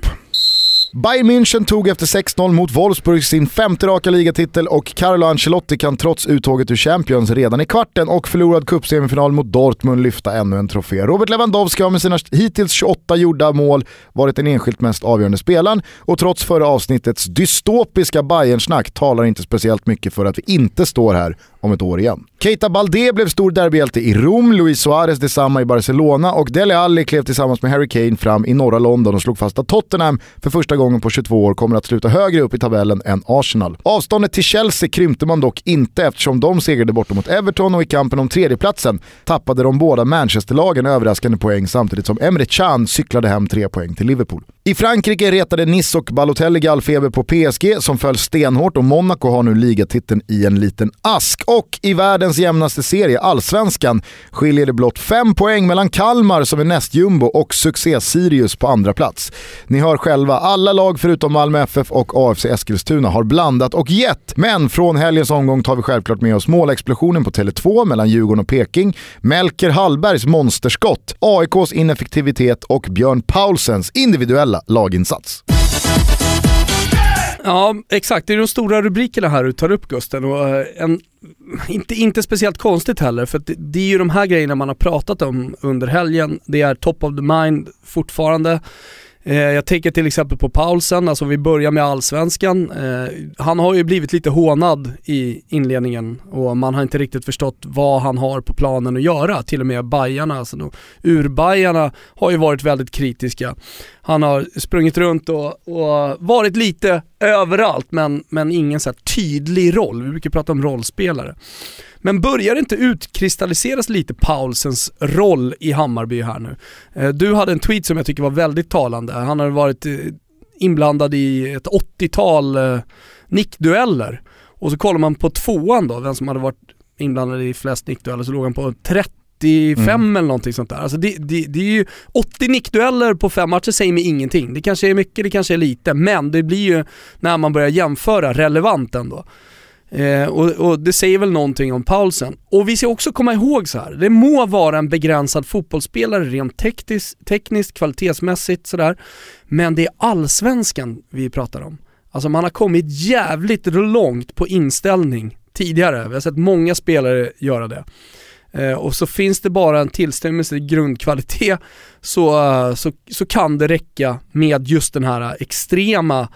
Bayern München tog efter 6-0 mot Wolfsburg sin femte raka ligatitel och Carlo Ancelotti kan trots uttåget ur Champions redan i kvarten och förlorad cupsemifinal mot Dortmund lyfta ännu en trofé. Robert Lewandowski har med sina hittills 28 gjorda mål varit den enskilt mest avgörande spelaren och trots förra avsnittets dystopiska Bayern-snack talar inte speciellt mycket för att vi inte står här om ett år igen. Keita Balde blev stor derbyhjälte i Rom, Luis Suarez detsamma i Barcelona och Dele Alli klev tillsammans med Harry Kane fram i norra London och slog fast att Tottenham för första gången på 22 år kommer att sluta högre upp i tabellen än Arsenal. Avståndet till Chelsea krympte man dock inte eftersom de segrade borta mot Everton och i kampen om tredjeplatsen tappade de båda Manchesterlagen överraskande poäng samtidigt som Emre Can cyklade hem tre poäng till Liverpool. I Frankrike retade Nice och Balotelli gallfeber på PSG som föll stenhårt och Monaco har nu ligatiteln i en liten ask. Och i världens jämnaste serie, Allsvenskan, skiljer det blott fem poäng mellan Kalmar som är näst jumbo och succé Sirius på andra plats. Ni hör själva, alla lag förutom Malmö FF och AFC Eskilstuna har blandat och gett. Men från helgens omgång tar vi självklart med oss målexplosionen på Tele2 mellan Djurgården och Peking, Melker Hallbergs monsterskott, AIKs ineffektivitet och Björn Paulsens individuella laginsats. Ja, exakt. Det är de stora rubrikerna här du tar upp Gusten och eh, en, inte, inte speciellt konstigt heller för att det, det är ju de här grejerna man har pratat om under helgen. Det är top of the mind fortfarande. Eh, jag tänker till exempel på Paulsen, alltså vi börjar med allsvenskan. Eh, han har ju blivit lite hånad i inledningen och man har inte riktigt förstått vad han har på planen att göra. Till och med Bajarna, alltså urbajarna har ju varit väldigt kritiska. Han har sprungit runt och, och varit lite överallt men, men ingen så här tydlig roll. Vi brukar prata om rollspelare. Men börjar det inte utkristalliseras lite Paulsens roll i Hammarby här nu? Eh, Du hade en tweet som jag tycker var väldigt talande. Han har varit eh, inblandad i ett 80-tal eh, nickdueller. Och så kollar man på tvåan då, vem som hade varit inblandad i flest nickdueller, så låg han på 35 Mm. eller någonting sånt där. Alltså det, det, det är ju 80 nickdueller på fem matcher säger mig ingenting. Det kanske är mycket, det kanske är lite, men det blir ju när man börjar jämföra relevant ändå. Eh, och, och det säger väl någonting om Paulsen. Och vi ska också komma ihåg så här. det må vara en begränsad fotbollsspelare rent tekniskt, tekniskt kvalitetsmässigt sådär, men det är allsvenskan vi pratar om. Alltså man har kommit jävligt långt på inställning tidigare, vi har sett många spelare göra det eh, och så finns det bara en tillstämmelse i grundkvalitet *laughs* så, eh, så, så kan det räcka med just den här extrema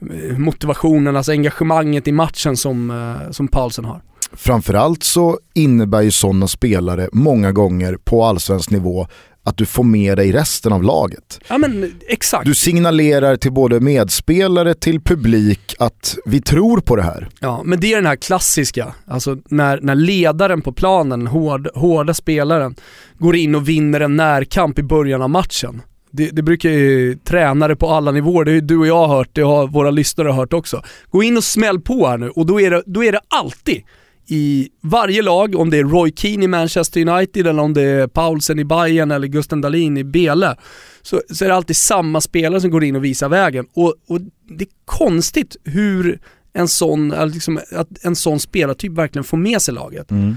eh, motivationen, alltså engagemanget i matchen som, eh, som Paulsen har. Framförallt så innebär ju sådana spelare många gånger på allsvensk nivå att du får med dig resten av laget. Ja men exakt. Du signalerar till både medspelare, till publik att vi tror på det här. Ja, men det är den här klassiska, alltså när, när ledaren på planen, hård, hårda spelaren, går in och vinner en närkamp i början av matchen. Det, det brukar ju tränare på alla nivåer, det har ju du och jag hört, det har våra lyssnare hört också. Gå in och smäll på här nu och då är det, då är det alltid i varje lag, om det är Roy Keane i Manchester United eller om det är Paulsen i Bayern eller Gusten Dahlin i Bele, så, så är det alltid samma spelare som går in och visar vägen. Och, och det är konstigt hur en sån, liksom, att en sån spelartyp verkligen får med sig laget. Mm.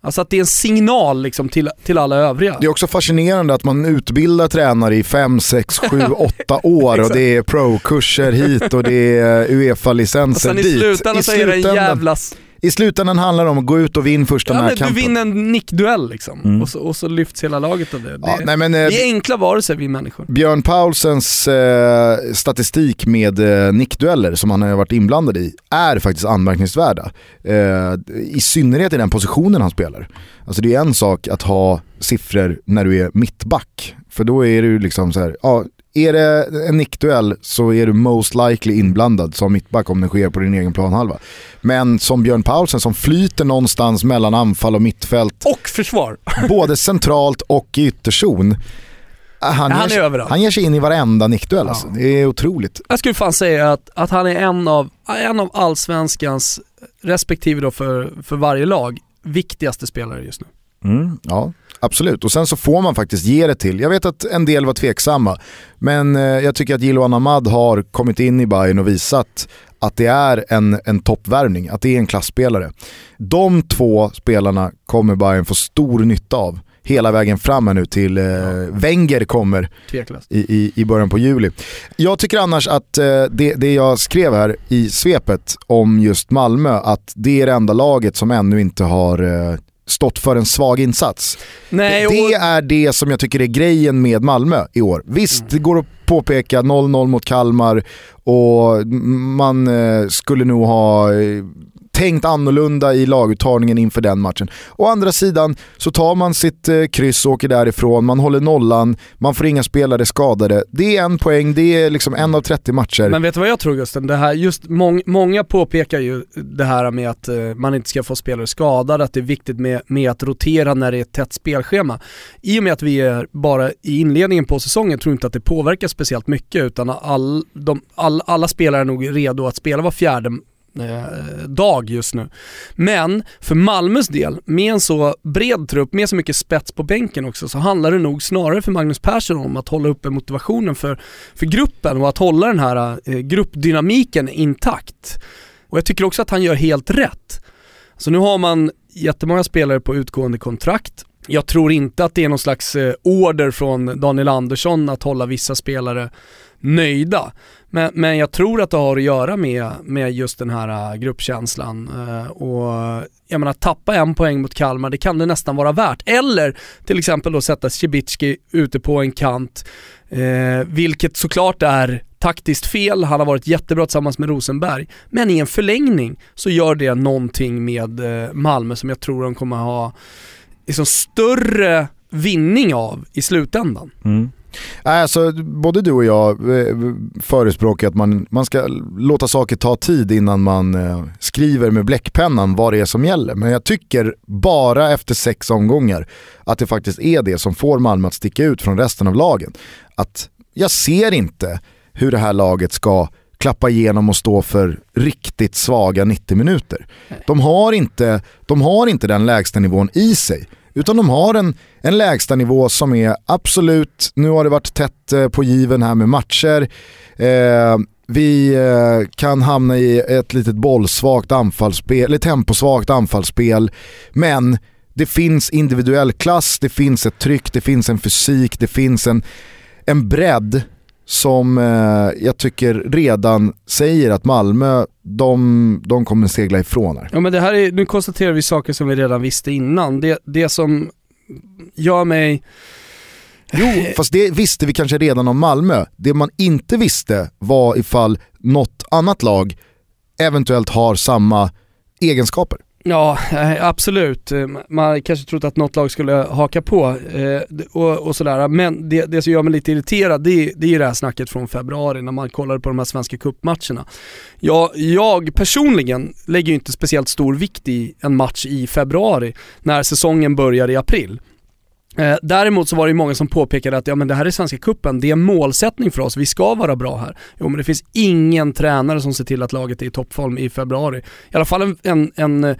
Alltså att det är en signal liksom till, till alla övriga. Det är också fascinerande att man utbildar tränare i 5, 6, 7, 8 år och det är pro-kurser hit och det är *laughs* Uefa-licenser och sen dit. i slutändan så är det en jävla i slutändan handlar det om att gå ut och vinna första ja, närkampen. Du vinner en nickduell liksom mm. och, så, och så lyfts hela laget av det. Det, ja, nej, men, eh, vi är enkla varelser vi människor. Björn Paulsens eh, statistik med eh, nickdueller som han har varit inblandad i är faktiskt anmärkningsvärda. Eh, I synnerhet i den positionen han spelar. Alltså det är en sak att ha siffror när du är mittback. För då är du liksom så här, ja, är det en nickduell så är du most likely inblandad som mittback om det sker på din egen planhalva. Men som Björn Paulsen som flyter någonstans mellan anfall och mittfält. Och försvar. *laughs* både centralt och i ytterzon. Han, han, ger, är han ger sig in i varenda nickduell ja. alltså. Det är otroligt. Jag skulle fan säga att, att han är en av, en av allsvenskans, respektive då för, för varje lag, viktigaste spelare just nu. Mm, ja, absolut. Och sen så får man faktiskt ge det till. Jag vet att en del var tveksamma, men eh, jag tycker att Jiloan Ahmad har kommit in i Bayern och visat att det är en, en toppvärvning, att det är en klassspelare. De två spelarna kommer Bayern få stor nytta av hela vägen fram här nu till eh, Wenger kommer i, i, i början på juli. Jag tycker annars att eh, det, det jag skrev här i svepet om just Malmö, att det är det enda laget som ännu inte har eh, stått för en svag insats. Nej, och... Det är det som jag tycker är grejen med Malmö i år. Visst, mm. det går att påpeka 0-0 mot Kalmar och man eh, skulle nog ha eh, tänkt annorlunda i laguttagningen inför den matchen. Å andra sidan så tar man sitt eh, kryss och åker därifrån, man håller nollan, man får inga spelare skadade. Det är en poäng, det är liksom en av 30 matcher. Men vet du vad jag tror Gusten? Det här, just mång, många påpekar ju det här med att eh, man inte ska få spelare skadade, att det är viktigt med, med att rotera när det är ett tätt spelschema. I och med att vi är bara i inledningen på säsongen tror jag inte att det påverkar speciellt mycket utan all, de, all, alla spelare är nog redo att spela var fjärde eh, dag just nu. Men för Malmös del, med en så bred trupp, med så mycket spets på bänken också, så handlar det nog snarare för Magnus Persson om att hålla uppe motivationen för, för gruppen och att hålla den här eh, gruppdynamiken intakt. Och jag tycker också att han gör helt rätt. Så nu har man jättemånga spelare på utgående kontrakt. Jag tror inte att det är någon slags eh, order från Daniel Andersson att hålla vissa spelare nöjda. Men, men jag tror att det har att göra med, med just den här äh, gruppkänslan. Äh, och jag menar, tappa en poäng mot Kalmar, det kan det nästan vara värt. Eller till exempel då sätta Cibicki ute på en kant, eh, vilket såklart är taktiskt fel, han har varit jättebra tillsammans med Rosenberg. Men i en förlängning så gör det någonting med Malmö som jag tror de kommer ha liksom större vinning av i slutändan. Mm. Alltså, både du och jag eh, förespråkar att man, man ska låta saker ta tid innan man eh, skriver med bläckpennan vad det är som gäller. Men jag tycker bara efter sex omgångar att det faktiskt är det som får Malmö att sticka ut från resten av lagen. Att jag ser inte hur det här laget ska klappa igenom och stå för riktigt svaga 90 minuter. De har inte, de har inte den lägsta nivån i sig. Utan de har en, en lägsta nivå som är absolut, nu har det varit tätt eh, på given här med matcher. Eh, vi eh, kan hamna i ett litet bollsvagt anfallsspel, eller temposvagt anfallsspel. Men det finns individuell klass, det finns ett tryck, det finns en fysik, det finns en, en bredd som eh, jag tycker redan säger att Malmö, de, de kommer segla ifrån här. Ja men det här är, nu konstaterar vi saker som vi redan visste innan. Det, det som gör mig... Jo, fast det visste vi kanske redan om Malmö. Det man inte visste var ifall något annat lag eventuellt har samma egenskaper. Ja, eh, absolut. Eh, man kanske trott att något lag skulle haka på eh, och, och sådär. Men det, det som gör mig lite irriterad det, är- det är ju det här snacket från februari när man kollade på de här svenska cupmatcherna. Jag, jag personligen lägger ju inte speciellt stor vikt i en match i februari när säsongen börjar i april. Eh, däremot så var det ju många som påpekade att ja, men det här är Svenska Cupen, det är en målsättning för oss, vi ska vara bra här. Jo men det finns ingen tränare som ser till att laget är i toppform i februari. I alla fall en, en, en eh,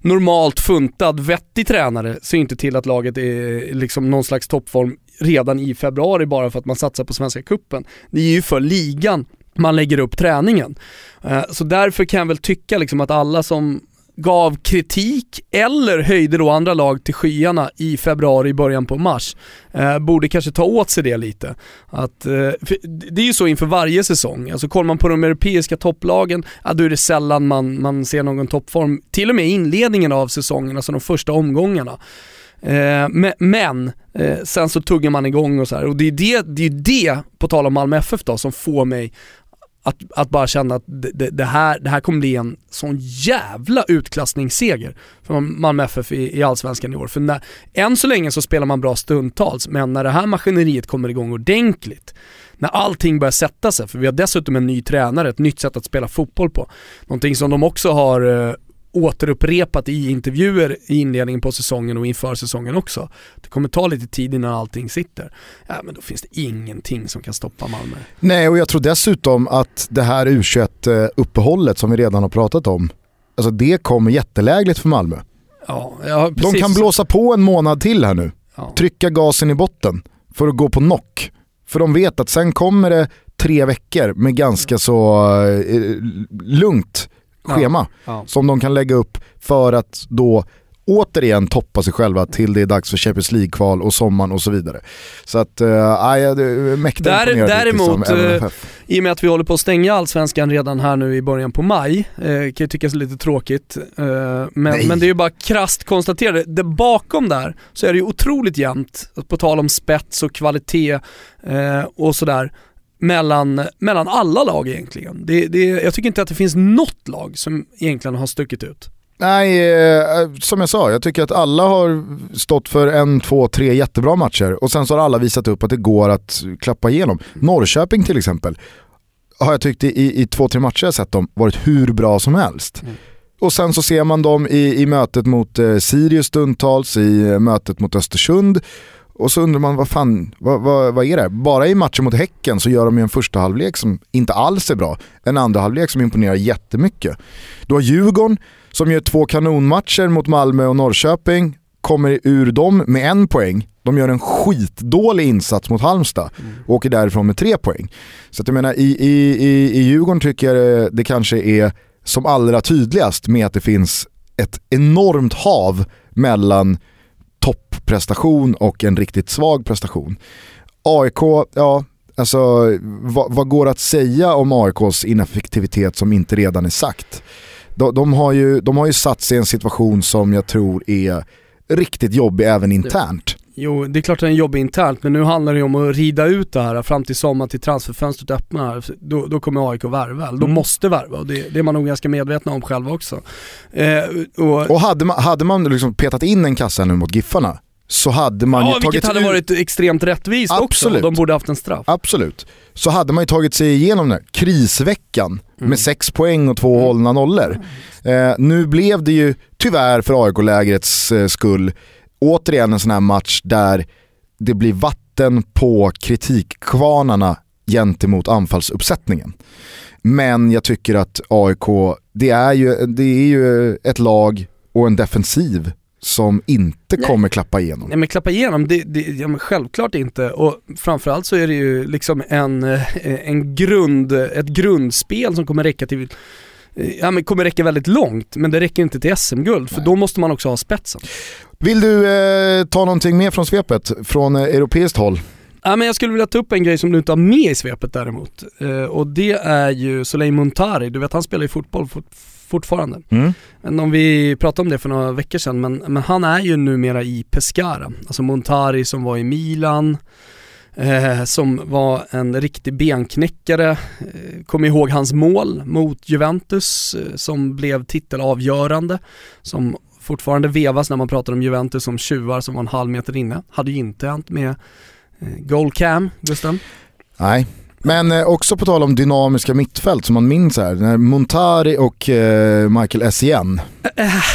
normalt funtad, vettig tränare ser inte till att laget är eh, liksom någon slags toppform redan i februari bara för att man satsar på Svenska Cupen. Det är ju för ligan man lägger upp träningen. Eh, så därför kan jag väl tycka liksom att alla som gav kritik eller höjde då andra lag till skyarna i februari, början på mars, eh, borde kanske ta åt sig det lite. Att, eh, det är ju så inför varje säsong, alltså kollar man på de europeiska topplagen, ja, då är det sällan man, man ser någon toppform, till och med i inledningen av säsongen, alltså de första omgångarna. Eh, men men eh, sen så tuggar man igång och så här. och det är det, det, är det, på tal om Malmö FF då, som får mig att, att bara känna att det, det, här, det här kommer bli en sån jävla utklassningsseger för Malmö FF i, i Allsvenskan i år. För när, än så länge så spelar man bra stundtals, men när det här maskineriet kommer igång ordentligt, när allting börjar sätta sig, för vi har dessutom en ny tränare, ett nytt sätt att spela fotboll på. Någonting som de också har eh, återupprepat i intervjuer i inledningen på säsongen och inför säsongen också. Det kommer ta lite tid innan allting sitter. Ja men då finns det ingenting som kan stoppa Malmö. Nej, och jag tror dessutom att det här U21-uppehållet som vi redan har pratat om, alltså det kommer jättelägligt för Malmö. Ja, ja De precis. kan blåsa på en månad till här nu, Ja. trycka gasen i botten för att gå på knock. För de vet att sen kommer det tre veckor med ganska så eh, lugnt schema Ja. som de kan lägga upp för att då återigen toppa sig själva till det är dags för Champions League-kval och sommaren och så vidare. Så att, äh, jag är mäktigt Där- däremot, MFF. I och med att vi håller på att stänga Allsvenskan redan här nu i början på maj, eh, kan ju tyckas lite tråkigt, eh, men, men det är ju bara krasst konstaterat. Det, bakom där så är det ju otroligt jämnt, på tal om spets och kvalitet eh, och sådär, mellan, mellan alla lag egentligen. Det, det, jag tycker inte att det finns något lag som egentligen har stuckit ut. Nej, eh, som jag sa, jag tycker att alla har stått för en, två, tre jättebra matcher och sen så har alla visat upp att det går att klappa igenom. Norrköping till exempel har jag tyckt i, i två, tre matcher jag sett dem varit hur bra som helst. Mm. Och sen så ser man dem i, i mötet mot eh, Sirius stundtals, i eh, mötet mot Östersund. Och så undrar man vad fan, vad, vad, vad är det? Bara i matchen mot Häcken så gör de ju en första halvlek som inte alls är bra. En andra halvlek som imponerar jättemycket. Du har Djurgården som gör två kanonmatcher mot Malmö och Norrköping, kommer ur dem med en poäng. De gör en skitdålig insats mot Halmstad och åker därifrån med tre poäng. Så att jag menar, i, i, i, i Djurgården tycker jag det, det kanske är som allra tydligast med att det finns ett enormt hav mellan topprestation och en riktigt svag prestation. AIK, ja, alltså vad, vad går att säga om AIKs ineffektivitet som inte redan är sagt? De, de, har ju, de har ju satt sig i en situation som jag tror är riktigt jobbig även internt. Jo, det är klart att det är en jobb internt, men nu handlar det ju om att rida ut det här fram till sommaren till transferfönstret öppnar. Då, då kommer AIK värva, de Mm. måste värva och det, det är man nog ganska medvetna om själva också. Eh, och, Och hade man, hade man liksom petat in en kassa nu mot Giffarna så hade man ja, ju tagit hade ut- varit extremt rättvist också. Absolut. De borde haft en straff. Absolut. Så hade man ju tagit sig igenom den här krisveckan Mm. med sex poäng och två hållna nollor. Eh, nu blev det ju tyvärr för AIK-lägrets eh, skull återigen en sån här match där det blir vatten på kritikkvarnarna gentemot anfallsuppsättningen. Men jag tycker att AIK, det är ju, det är ju ett lag och en defensiv som inte Nej. kommer klappa igenom. Nej men klappa igenom, det, det, ja, men självklart inte. Och framförallt så är det ju liksom en, eh, en grund, ett grundspel som kommer räcka till Ja men kommer räcka väldigt långt, men det räcker inte till SM-guld för då måste man också ha spetsen. Vill du eh, ta någonting mer från svepet, från eh, europeiskt håll? Ja, men jag skulle vilja ta upp en grej som du inte har med i svepet däremot. Eh, och det är ju Soleil Montari, du vet han spelar ju fotboll fort, fortfarande. Mm. Men om vi pratade om det för några veckor sedan, men, men han är ju numera i Pescara. Alltså Montari som var i Milan, eh, som var en riktig benknäckare. Eh, kom ihåg hans mål mot Juventus eh, som blev titelavgörande, som fortfarande vevas när man pratar om Juventus som tjuvar som var en halv meter inne. Hade ju inte hänt med eh, Goalcam, Gusten. Nej, men eh, också på tal om dynamiska mittfält som man minns här, när Montari och eh, Michael Essien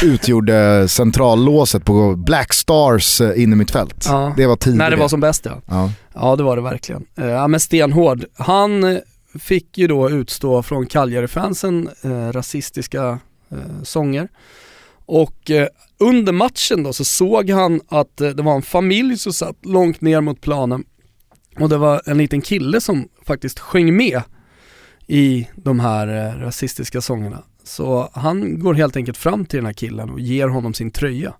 utgjorde centrallåset på Black Stars eh, innermittfält. Ja. Det var tidigt. När det var som bäst ja. Ja. Ja det var det verkligen. Eh, Ja men stenhård. Han eh, fick ju då utstå från Cagliari-fansen eh, rasistiska eh, sånger. Och eh, under matchen då så såg han att eh, det var en familj som satt långt ner mot planen och det var en liten kille som faktiskt sjöng med i de här eh, rasistiska sångerna. Så han går helt enkelt fram till den här killen och ger honom sin tröja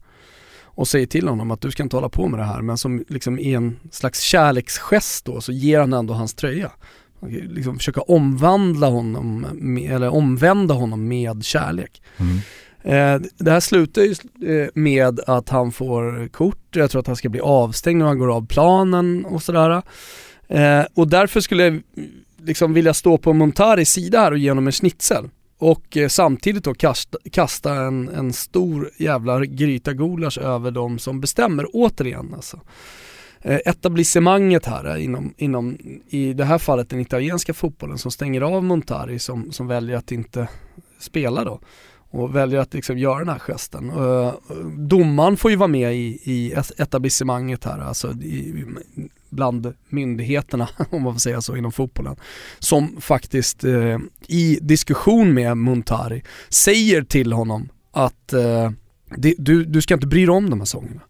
och säger till honom att du ska inte hålla på med det här men som liksom i en slags kärleksgest då så ger han ändå hans tröja. Liksom försöka omvandla honom, med, eller omvända honom med kärlek. Mm. Eh, det här slutar ju eh, med att han får kort, jag tror att han ska bli avstängd när han går av planen och sådär. Eh, och därför skulle jag liksom vilja stå på Montaris sida här och ge honom en schnitzel. Och samtidigt då kasta, kasta en, en stor jävla gryta gulasch över de som bestämmer återigen alltså. Etablissemanget här inom, inom, i det här fallet den italienska fotbollen som stänger av Montari som, som väljer att inte spela då och väljer att liksom göra den här gesten. Uh, domaren får ju vara med i, i etablissemanget här, alltså i, bland myndigheterna *laughs* om man får säga så inom fotbollen. Som faktiskt uh, i diskussion med Muntari säger till honom att uh, det, du, du ska inte bry dig om de här sångerna.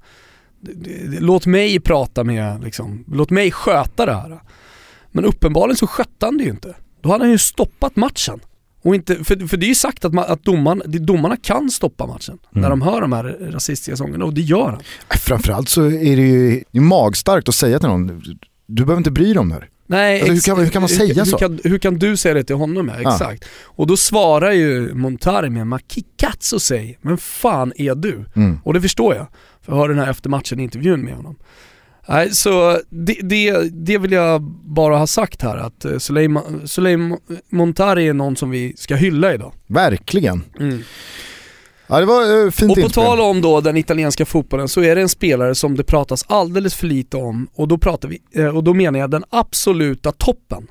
Låt mig prata med, liksom, låt mig sköta det här. Men uppenbarligen så skötte han det ju inte. Då hade han ju stoppat matchen. Och inte, för, för det är ju sagt att, ma- att domaren, det- domarna kan stoppa matchen när de hör de här rasistiska sångerna och det gör han. Framförallt så är det ju det är magstarkt att säga till någon, du behöver inte bry dig om det här. Nej, Alltså, hur kan- hur kan man säga hur, så? Hur kan, hur kan du säga det till honom? Ja, Ja. exakt. Och då svarar ju Montari med Ma chi cazzo sei? Men fan är du? Mm. Och det förstår jag. För jag hörde den här eftermatchen intervjun med honom. Nej, så det, det, det vill jag bara ha sagt här att eh, Soleil Montari är någon som vi ska hylla idag. Verkligen. Ja det var eh, fint Och på inspel. tal om då den italienska fotbollen så är det en spelare som det pratas alldeles för lite om och då pratar vi, eh, och då menar jag den absoluta toppen.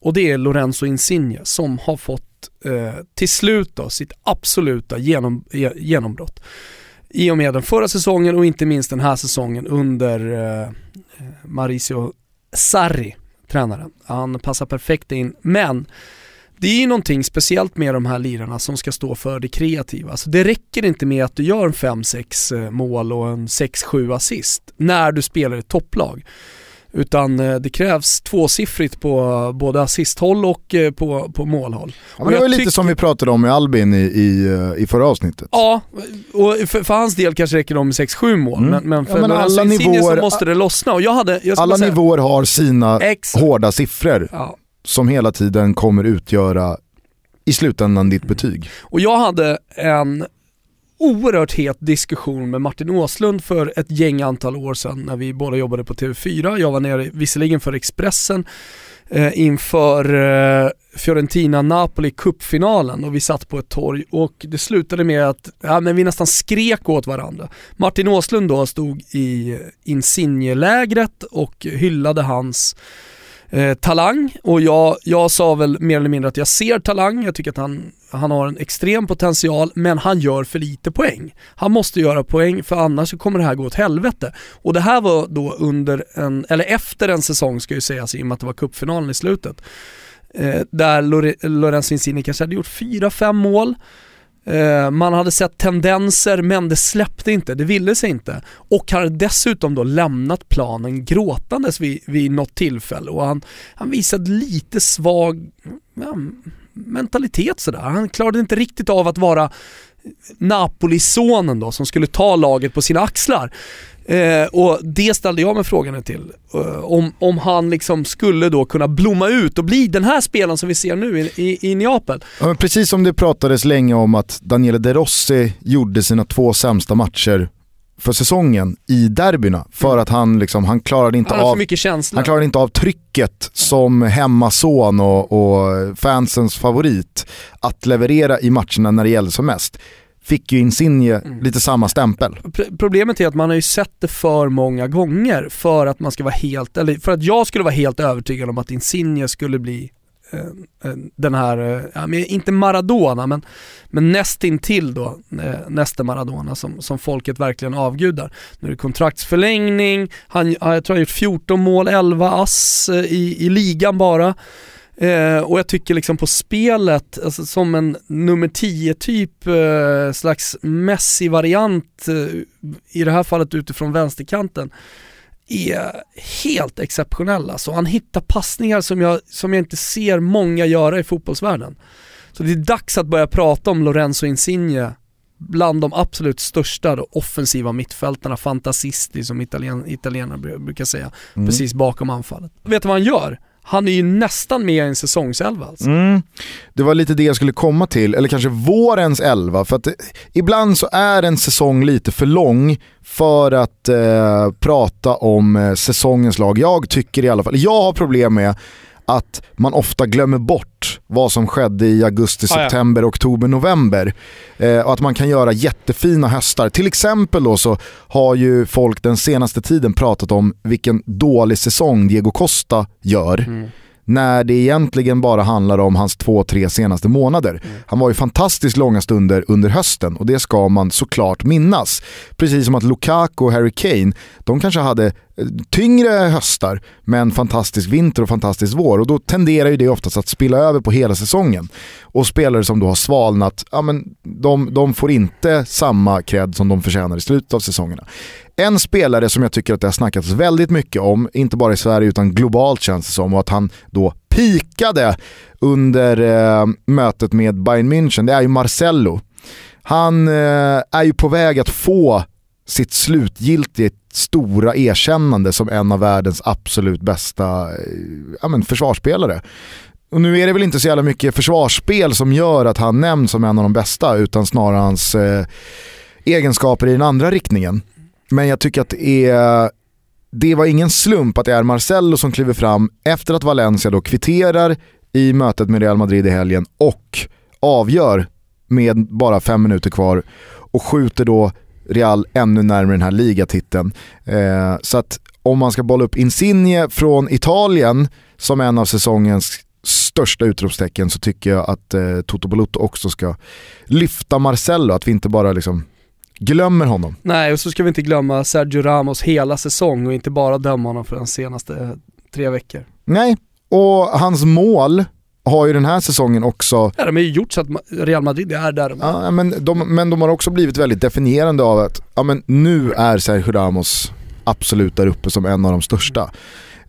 Och det är Lorenzo Insigne som har fått eh, till slut då sitt absoluta genom, ge- genombrott. I och med den förra säsongen och inte minst den här säsongen under eh, eh, Mauricio Sarri, tränaren. Han passar perfekt in, men det är ju någonting speciellt med de här lirarna som ska stå för det kreativa. Alltså det räcker inte med att du gör en 5-6 eh, mål och en 6-7 assist när du spelar i ett topplag. Utan eh, det krävs tvåsiffrigt på både assisthåll och eh, på, på målhåll. Ja, men det var lite tycker- som vi pratade om med Albin i, i, eh, i förra avsnittet. Ja, och för, för hans del kanske räcker det med 6-7 mål, Mm. men, men för Ja, men alla Insigne nivåer- så måste det lossna. Och jag hade, jag Alla säga, nivåer har sina Exakt. hårda siffror Ja. som hela tiden kommer utgöra i slutändan ditt betyg. Och jag hade en oerhört het diskussion med Martin Åslund för ett gäng antal år sedan när vi båda jobbade på TV4. Jag var nere visserligen för Expressen eh, inför eh, Fiorentina-Napoli cupfinalen och vi satt på ett torg och det slutade med att ja, men vi nästan skrek åt varandra. Martin Åslund då stod i Insigne-lägret och hyllade hans eh, talang och jag, jag sa väl mer eller mindre att jag ser talang, jag tycker att han, han har en extrem potential men han gör för lite poäng. Han måste göra poäng för annars kommer det här gå åt helvete. Och det här var då under en, eller efter en säsong ska ju sägas i och med att det var cupfinalen i slutet. Eh, där Lore- Lorenzo Insigne kanske hade gjort 4-5 mål. Eh, man hade sett tendenser men det släppte inte, det ville sig inte. Och hade dessutom då lämnat planen gråtandes vid, vid något tillfälle och han, han visade lite svag ja, mentalitet sådär. Han klarade inte riktigt av att vara Napoli-sonen då som skulle ta laget på sina axlar. Eh, och det ställde jag mig frågan till. Eh, om, om han liksom skulle då kunna blomma ut och bli den här spelaren som vi ser nu i, i, i Neapel. Ja, men precis som det pratades länge om att Daniele De Rossi gjorde sina två sämsta matcher för säsongen i derbyna för att han, liksom, han klarade inte Han av han klarade inte av trycket som hemmason och, och fansens favorit att leverera i matcherna när det gällde som mest. Fick ju Insigne Mm. lite samma stämpel. Pr- Problemet är att man har ju sett det för många gånger för att man ska vara helt, eller för att jag skulle vara helt övertygad om att Insigne skulle bli Eh, eh, den här, eh, ja, men inte Maradona men, men nästintill då, näste nästa Maradona som, som folket verkligen avgudar. Nu är det kontraktsförlängning, han, jag tror han har gjort 14 mål, 11 ass i, i ligan bara. Eh, och jag tycker liksom på spelet, alltså som en nummer 10 typ, eh, slags Messi-variant, eh, i det här fallet utifrån vänsterkanten, är helt exceptionell alltså. Han hittar passningar som jag, som jag inte ser många göra i fotbollsvärlden. Så det är dags att börja prata om Lorenzo Insigne bland de absolut största då, offensiva mittfältarna, fantasisti som italien, italienare bru- brukar säga, precis bakom anfallet. Vet du vad han gör? Han är ju nästan med i en säsongselva alltså. Mm. Det var lite det jag skulle komma till, eller kanske vårens elva. För att ibland så är en säsong lite för lång för att eh, prata om eh, säsongens lag. Jag tycker i alla fall, jag har problem med att man ofta glömmer bort vad som skedde i augusti, Ah, ja. september, oktober, november. Eh, och att man kan göra jättefina höstar. Till exempel då så har ju folk den senaste tiden pratat om vilken dålig säsong Diego Costa gör Mm. när det egentligen bara handlar om hans två, tre senaste månader. Han var ju fantastiskt långa stunder under hösten och det ska man såklart minnas. Precis som att Lukaku och Harry Kane, de kanske hade tyngre höstar men fantastisk vinter och fantastisk vår och då tenderar ju det oftast att spilla över på hela säsongen. Och spelare som då har svalnat, ja, men de, de får inte samma cred som de förtjänar i slutet av säsongerna. En spelare som jag tycker att det har snackats väldigt mycket om, inte bara i Sverige utan globalt känns det som, och att han då pikade under eh, mötet med Bayern München, det är ju Marcello. Han eh, är ju på väg att få sitt slutgiltigt stora erkännande som en av världens absolut bästa eh, ja, men försvarsspelare. Och nu är det väl inte så jävla mycket försvarsspel som gör att han nämns som en av de bästa utan snarare hans eh, egenskaper i den andra riktningen. Men jag tycker att det är det var ingen slump att det är Marcello som kliver fram efter att Valencia då kvitterar i mötet med Real Madrid i helgen och avgör med bara fem minuter kvar och skjuter då Real ännu närmare den här ligatiteln. Eh, så att om man ska bolla upp Insigne från Italien som en av säsongens största utropstecken så tycker jag att eh, Toto Balotto också ska lyfta Marcelo, att vi inte bara liksom glömmer honom. Nej, och så ska vi inte glömma Sergio Ramos hela säsong och inte bara döma honom för de senaste eh, tre veckor. Nej, och hans mål har ju den här säsongen också, Ja, de har ju gjort så att Real Madrid är där de är. ja, men, de, men de har också blivit väldigt definierande av att ja, men nu är Sergio Ramos absolut där uppe som en av de största.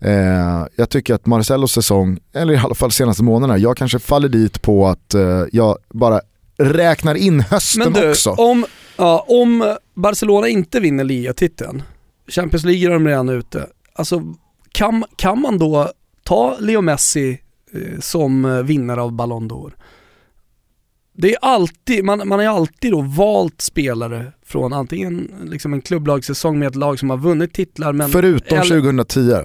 Eh, jag tycker att Marcelos säsong, eller i alla fall senaste månaderna, jag kanske faller dit på att eh, jag bara räknar in hösten Men du, också. om, ja, om Barcelona inte vinner ligatiteln, Champions League är de redan ute, alltså kan, kan man då ta Leo Messi som eh, vinnare av Ballon d'Or? Det är alltid, man, man har ju alltid då valt spelare från antingen liksom en klubblagssäsong med ett lag som har vunnit titlar men Förutom eller- 2010,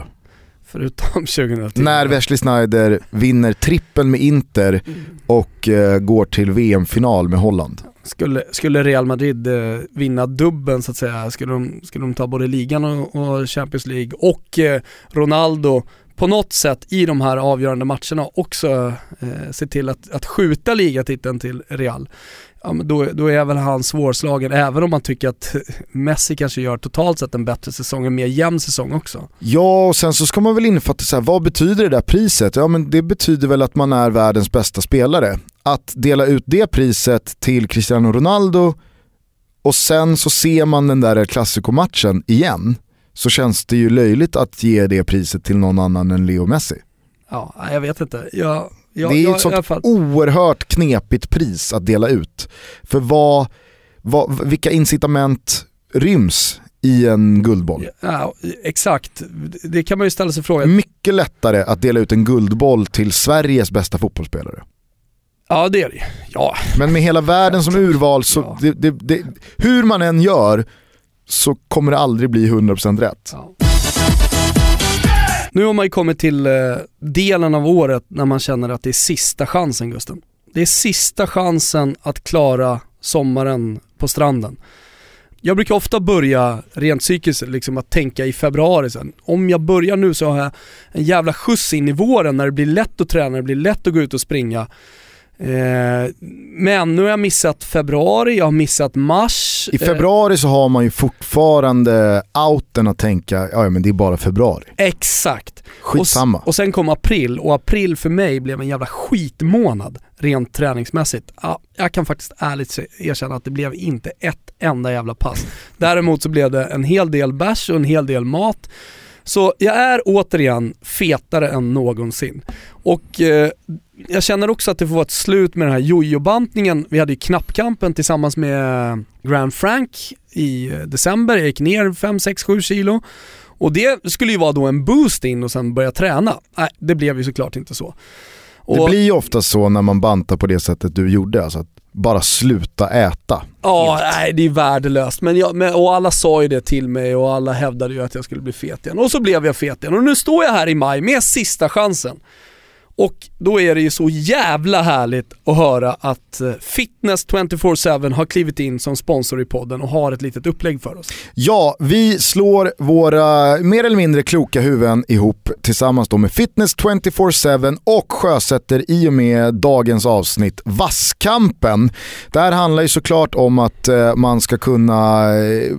förutom *laughs* 2010. när Wesley Sneijder vinner trippeln med Inter och eh, går till VM-final med Holland. Skulle, skulle Real Madrid eh, vinna dubben så att säga, skulle de, skulle de ta både ligan och, och Champions League och eh, Ronaldo på något sätt i de här avgörande matcherna också eh, se till att, att skjuta ligatiteln till Real. Ja, men då, då är väl han svårslagen, även om man tycker att Messi kanske gör totalt sett en bättre säsong, en mer jämn säsong också. Ja, och sen så ska man väl infatta så här, vad betyder det där priset? Ja men det betyder väl att man är världens bästa spelare. Att dela ut det priset till Cristiano Ronaldo och sen så ser man den där klassikomatchen igen så känns det ju löjligt att ge det priset till någon annan än Leo Messi. Ja, jag vet inte. Jag, jag, det är jag, ett sånt fall- oerhört knepigt pris att dela ut. För vad, vad, vilka incitament ryms i en guldboll. Ja, exakt, det kan man ju ställa sig frågan. Mycket lättare att dela ut en guldboll till Sveriges bästa fotbollsspelare. Ja det är det Ja. Men med hela världen som urval, så det, det, det, hur man än gör så kommer det aldrig bli 100% rätt. Ja. Nu har man ju kommit till eh, delen av året när man känner att det är sista chansen Gusten. Det är sista chansen att klara sommaren på stranden. Jag brukar ofta börja rent psykiskt liksom att tänka i februari sen. Om jag börjar nu så har jag en jävla skjuts in i våren när det blir lätt att träna, det blir lätt att gå ut och springa. Eh, men nu har jag missat februari, jag har missat mars. I februari så har man ju fortfarande outen att tänka, ja men det är bara februari. Eh, exakt. Skitsamma. Och, och sen kom april och april för mig blev en jävla skitmånad rent träningsmässigt. Ja, jag kan faktiskt ärligt erkänna att det blev inte ett enda jävla pass. Däremot så blev det en hel del bärs och en hel del mat. Så jag är återigen fetare än någonsin. Och eh, jag känner också att det får vara ett slut med den här jojo-bantningen. Vi hade ju knappkampen tillsammans med Grand Frank i eh, december. Jag gick ner 5, 6, 7 kilo. Och det skulle ju vara då en boost in och sen börja träna. Nej, det blev ju såklart inte så. Det Och, blir ju ofta så när man bantar på det sättet du gjorde, alltså att bara sluta äta. ja, nej det är värdelöst. Men jag, men, och alla sa ju det till mig och alla hävdade ju att jag skulle bli fet igen. Och så blev jag fet igen. Och nu står jag här i maj med sista och då är det ju så jävla härligt att höra att eh, Fitness 24-7 har klivit in som sponsor i podden och har ett litet upplägg för oss. Ja, vi slår våra mer eller mindre kloka huvuden ihop tillsammans då med Fitness 24-7 och sjösätter i och med dagens avsnitt Vasskampen. Det här handlar ju såklart om att eh, man ska kunna eh,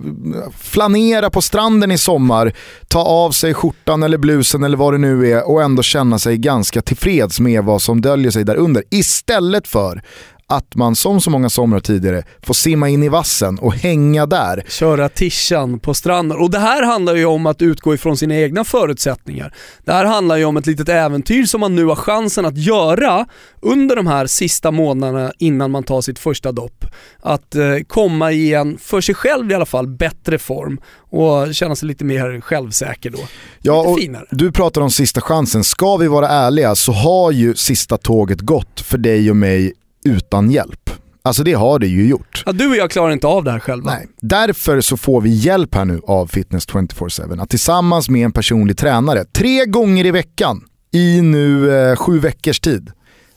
flanera på stranden i sommar, ta av sig skjortan eller blusen eller vad det nu är och ändå känna sig ganska tillfreds med vad som döljer sig där under. Istället för att man som så många somrar tidigare får simma in i vassen och hänga där. köra tishan på stranden. Och det här handlar ju om att utgå ifrån sina egna förutsättningar. Det här handlar ju om ett litet äventyr som man nu har chansen att göra under de här sista månaderna innan man tar sitt första dopp. Att eh, komma i en, för sig själv i alla fall, bättre form och känna sig lite mer självsäker då. Ja, lite och finare. du pratar om sista chansen. Ska vi vara ärliga så har ju sista tåget gått för dig och mig utan hjälp. Alltså det har det ju gjort. Ja, du och jag klarar inte av det här själva. Nej. Därför så får vi hjälp här nu av Fitness 24-7 att tillsammans med en personlig tränare tre gånger i veckan i nu eh, sju veckors tid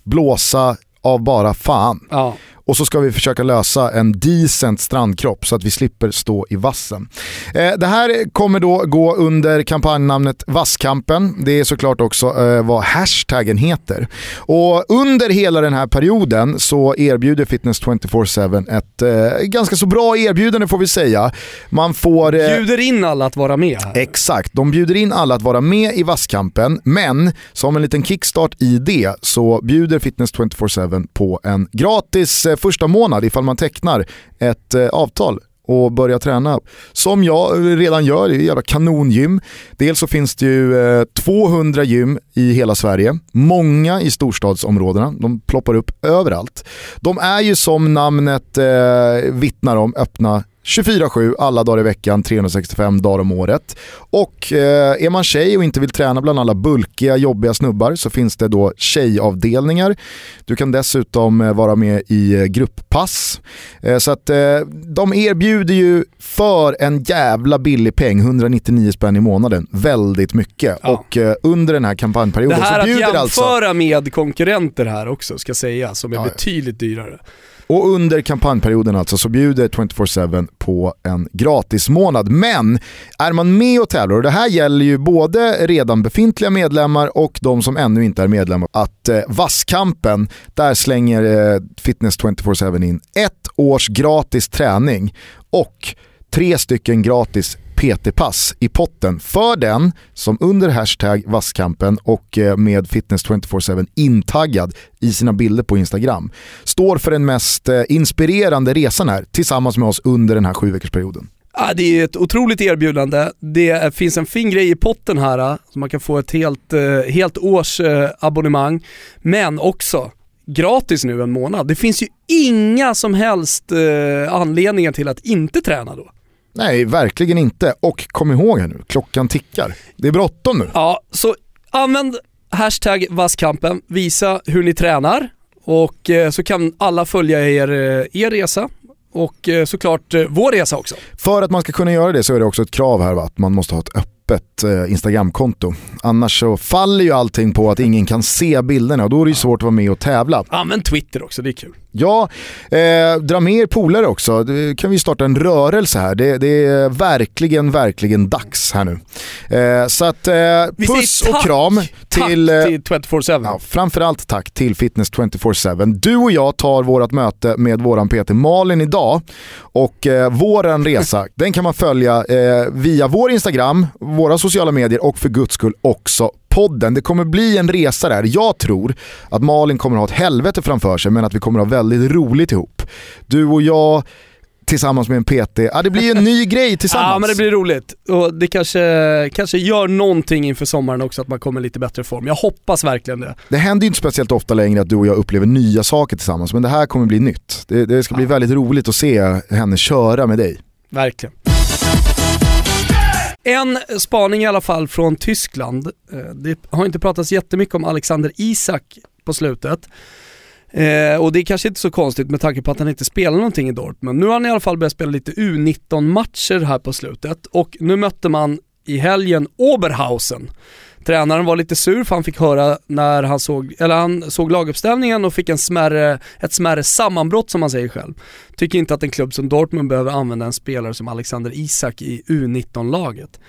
blåsa av bara fan. Ja. Och så ska vi försöka lösa en decent strandkropp så att vi slipper stå i vassen. Eh, det här kommer då gå under kampanjnamnet Vasskampen. Det är såklart också eh, vad hashtaggen heter. Och under hela den här perioden så erbjuder Fitness 24-7 ett eh, ganska så bra erbjudande får vi säga. Man får... Bjuder in alla att vara med här. Exakt, de bjuder in alla att vara med i Vasskampen, men som en liten kickstart i det så bjuder Fitness 24-7 på en gratis första månad ifall man tecknar ett eh, avtal och börjar träna. Som jag redan gör, det är ett jävla kanongym. Dels så finns det ju eh, 200 gym i hela Sverige, många i storstadsområdena, de ploppar upp överallt. De är ju som namnet eh, vittnar om öppna 24-7 alla dagar i veckan, 365 dagar om året. Och eh, är man tjej och inte vill träna bland alla bulkiga, jobbiga snubbar så finns det då tjejavdelningar. Du kan dessutom eh, vara med i eh, grupppass. Eh, så att eh, de erbjuder ju för en jävla billig peng, 199 spänn i månaden, väldigt mycket. Ja. Och eh, under den här Det kampanjperioden här så att bjuder jämföra alltså med konkurrenter här också ska sägas, som är ja. betydligt dyrare. Och under kampanjperioden alltså så bjuder 24-7 på en gratis månad. Men är man med och tävlar, och det här gäller ju både redan befintliga medlemmar och de som ännu inte är medlemmar, att eh, Vasskampen, där slänger eh, Fitness 24-7 in ett års gratis träning och tre stycken gratis PT-pass i potten för den som under hashtag Vasskampen och eh, med Fitness 24-7 intaggad i sina bilder på Instagram står för den mest eh, inspirerande resan här tillsammans med oss under den här sju perioden. Ja, det är ett otroligt erbjudande. Det finns en fin grej i potten här, eh, så man kan få ett helt, helt års abonnemang. Men också gratis nu en månad. Det finns ju inga som helst anledningar till att inte träna då. Nej, verkligen inte. Och kom ihåg här nu, klockan tickar. Det är bråttom nu. Ja, så använd hashtag vasskampen, visa hur ni tränar och eh, så kan alla följa er, eh, er resa och eh, såklart vår resa också. För att man ska kunna göra det så är det också ett krav här va? att man måste ha ett öppet Instagramkonto. Annars så faller ju allting på att ingen kan se bilderna och då är det ju svårt att vara med och tävla. Använd Twitter också, det är kul. Ja, eh, dra med er polare också. Det kan vi starta en rörelse här. Det, det är verkligen, verkligen dags här nu. Eh, så att eh, puss och tack. kram till... Tack eh, till 24-7. Ja, framförallt tack till Fitness 24-7. Du och jag tar vårt möte med våran PT Malin idag och eh, våran resa *laughs* den kan man följa eh, via vår Instagram, våra sociala medier och för guds skull också podden. Det kommer bli en resa där. Jag tror att Malin kommer ha ett helvete framför sig men att vi kommer ha väldigt roligt ihop. Du och jag tillsammans med en PT, ja, det blir en ny *laughs* grej tillsammans. Ja men det blir roligt och det kanske, kanske gör någonting inför sommaren också att man kommer i lite bättre form. Jag hoppas verkligen det. Det händer ju inte speciellt ofta längre att du och jag upplever nya saker tillsammans, men det här kommer bli nytt. Det, det ska bli väldigt roligt att se henne köra med dig. Verkligen. En spaning i alla fall från Tyskland. Eh, det har inte pratats jättemycket om Alexander Isak på slutet. Eh, och det är kanske inte så konstigt med tanke på att han inte spelar någonting i Dortmund. Nu har han i alla fall börjat spela lite U19-matcher här på slutet och nu mötte man i helgen Oberhausen. Tränaren var lite sur för han fick höra när han såg, eller han såg laguppställningen och fick en smärre, ett smärre sammanbrott som han säger själv. Tycker inte att en klubb som Dortmund behöver använda en spelare som Alexander Isak i U19-laget.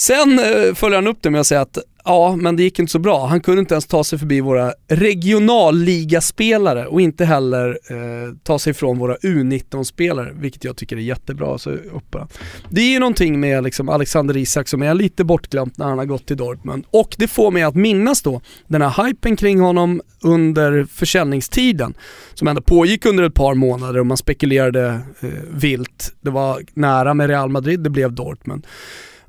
Sen eh, följer han upp det med att säga att ja, men det gick inte så bra. Han kunde inte ens ta sig förbi våra regionalligaspelare och inte heller eh, ta sig ifrån våra U19-spelare, vilket jag tycker är jättebra. Så uppe. Det är ju någonting med liksom Alexander Isak som är lite bortglömt när han har gått till Dortmund. Och det får mig att minnas då den här hypen kring honom under försäljningstiden, som ändå pågick under ett par månader och man spekulerade eh, vilt. Det var nära med Real Madrid, det blev Dortmund.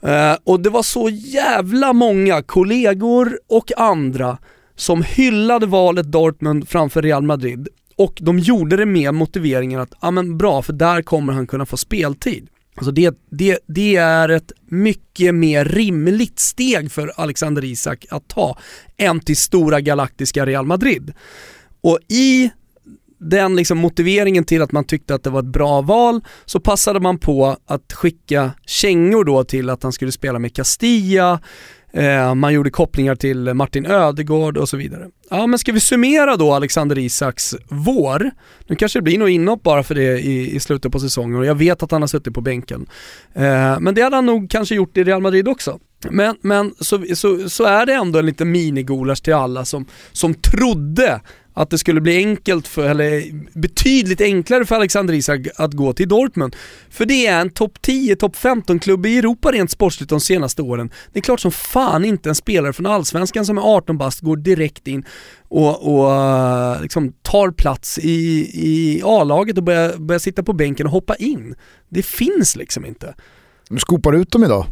Eh, och det var så jävla många kollegor och andra som hyllade valet Dortmund framför Real Madrid och de gjorde det med motiveringen att, ja men bra för där kommer han kunna få speltid. Alltså det, det, det är ett mycket mer rimligt steg för Alexander Isak att ta än till stora galaktiska Real Madrid. Och i den liksom motiveringen till att man tyckte att det var ett bra val så passade man på att skicka kängor då till att han skulle spela med Castilla, eh, man gjorde kopplingar till Martin Ödegård och så vidare. Ja men ska vi summera då Alexander Isaks vår? Nu kanske det blir något inhopp bara för det i, i slutet på säsongen och jag vet att han har suttit på bänken. Eh, men det hade han nog kanske gjort i Real Madrid också. Men, men så, så, så är det ändå en liten minigulasch till alla som, som trodde att det skulle bli enkelt för, eller betydligt enklare för Alexander Isak att gå till Dortmund. För det är en topp 10, topp 15-klubb i Europa rent sportsligt de senaste åren. Det är klart som fan inte en spelare från Allsvenskan som är 18 bast går direkt in och, och eh, liksom tar plats i, i A-laget och börjar, börjar sitta på bänken och hoppa in. Det finns liksom inte. Du skopar ut dem idag.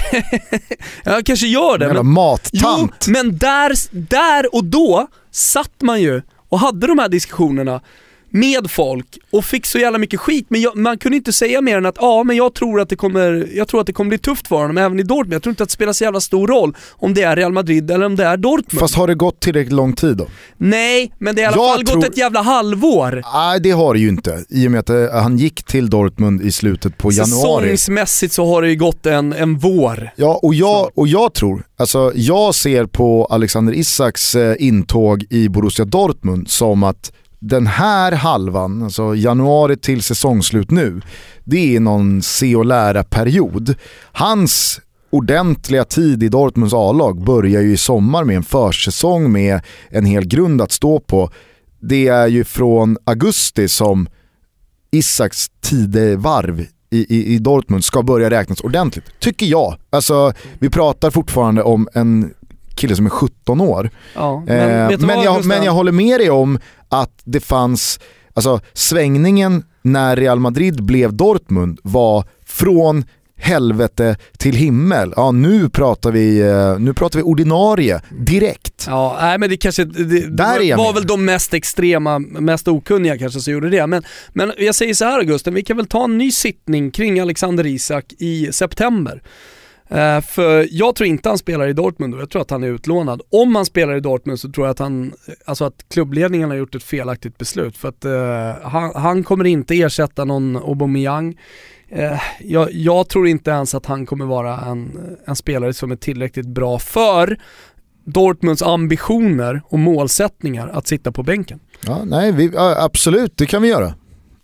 *laughs* Jag kanske gör det. Men, mattant. jo, men där, där och då satt man ju och hade de här diskussionerna med folk och fick så jävla mycket skit, men jag, man kunde inte säga mer än att ja, men jag tror att det kommer, jag tror att det kommer bli tufft för honom även i Dortmund. Jag tror inte att det spelar så jävla stor roll om det är Real Madrid eller om det är Dortmund. Fast har det gått tillräckligt lång tid då? Nej, men det har i alla Jag fall tror- gått ett jävla halvår. Nej det har det ju inte. I och med att eh, han gick till Dortmund i slutet på januari. Säsongsmässigt så har det ju gått en, en vår. Ja, och jag, och jag tror, alltså jag ser på Alexander Isaks eh, intåg i Borussia Dortmund som att den här halvan, alltså januari till säsongslut nu, det är någon se och lära-period. Hans ordentliga tid i Dortmunds A-lag börjar ju i sommar med en försäsong med en hel grund att stå på. Det är ju från augusti som Isaks tidevarv i, i, i Dortmund ska börja räknas ordentligt, tycker jag. Alltså, vi pratar fortfarande om en kille som är 17 år. Ja, Men, men, eh, men, vad, jag, men jag håller med dig om att det fanns, alltså svängningen när Real Madrid blev Dortmund var från helvete till himmel. Ja, nu pratar vi, eh, nu pratar vi ordinarie direkt. Ja, nej men det kanske det, Där var väl de mest extrema, mest okunniga kanske som gjorde det. Men, men jag säger så här Augusten, vi kan väl ta en ny sittning kring Alexander Isak i september. Eh, för jag tror inte han spelar i Dortmund och jag tror att han är utlånad. Om han spelar i Dortmund så tror jag att han, alltså att klubbledningen har gjort ett felaktigt beslut. För att eh, han, han kommer inte ersätta någon Aubameyang. Eh, jag, jag tror inte ens att han kommer vara en, en spelare som är tillräckligt bra för Dortmunds ambitioner och målsättningar att sitta på bänken. Ja, nej, vi, absolut, det kan vi göra.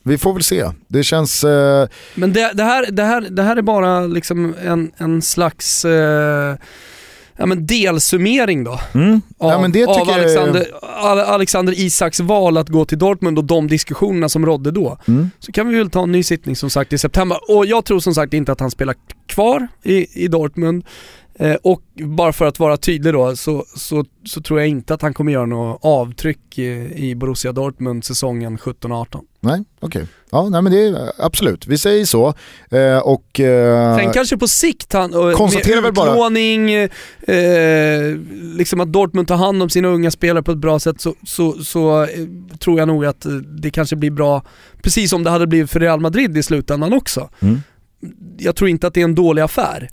Vi får väl se. Det känns... Eh, Men det, det, här, det, här, det här är bara liksom en, en slags eh, ja, men delsummering då. mm. Av, ja, av tycker jag- Alexander, Ale- Alexander Isaks val att gå till Dortmund och de diskussionerna som rådde då. Mm. Så kan vi väl ta en ny sittning som sagt i september. Och jag tror som sagt inte att han spelar kvar i, i Dortmund. Eh, och bara för att vara tydlig då så, så, så tror jag inte att han kommer göra något avtryck i, Borussia Dortmund säsongen 17-18. Nej, okej. Ja, nej men det är absolut. Vi säger så. Eh, och... Eh, Sen kanske på sikt han, och konstaterar med utlåning, eh, liksom att Dortmund tar hand om sina unga spelare på ett bra sätt så, så, så eh, tror jag nog att eh, det kanske blir bra, precis som det hade blivit för Real Madrid i slutändan också. Mm. Jag tror inte att det är en dålig affär.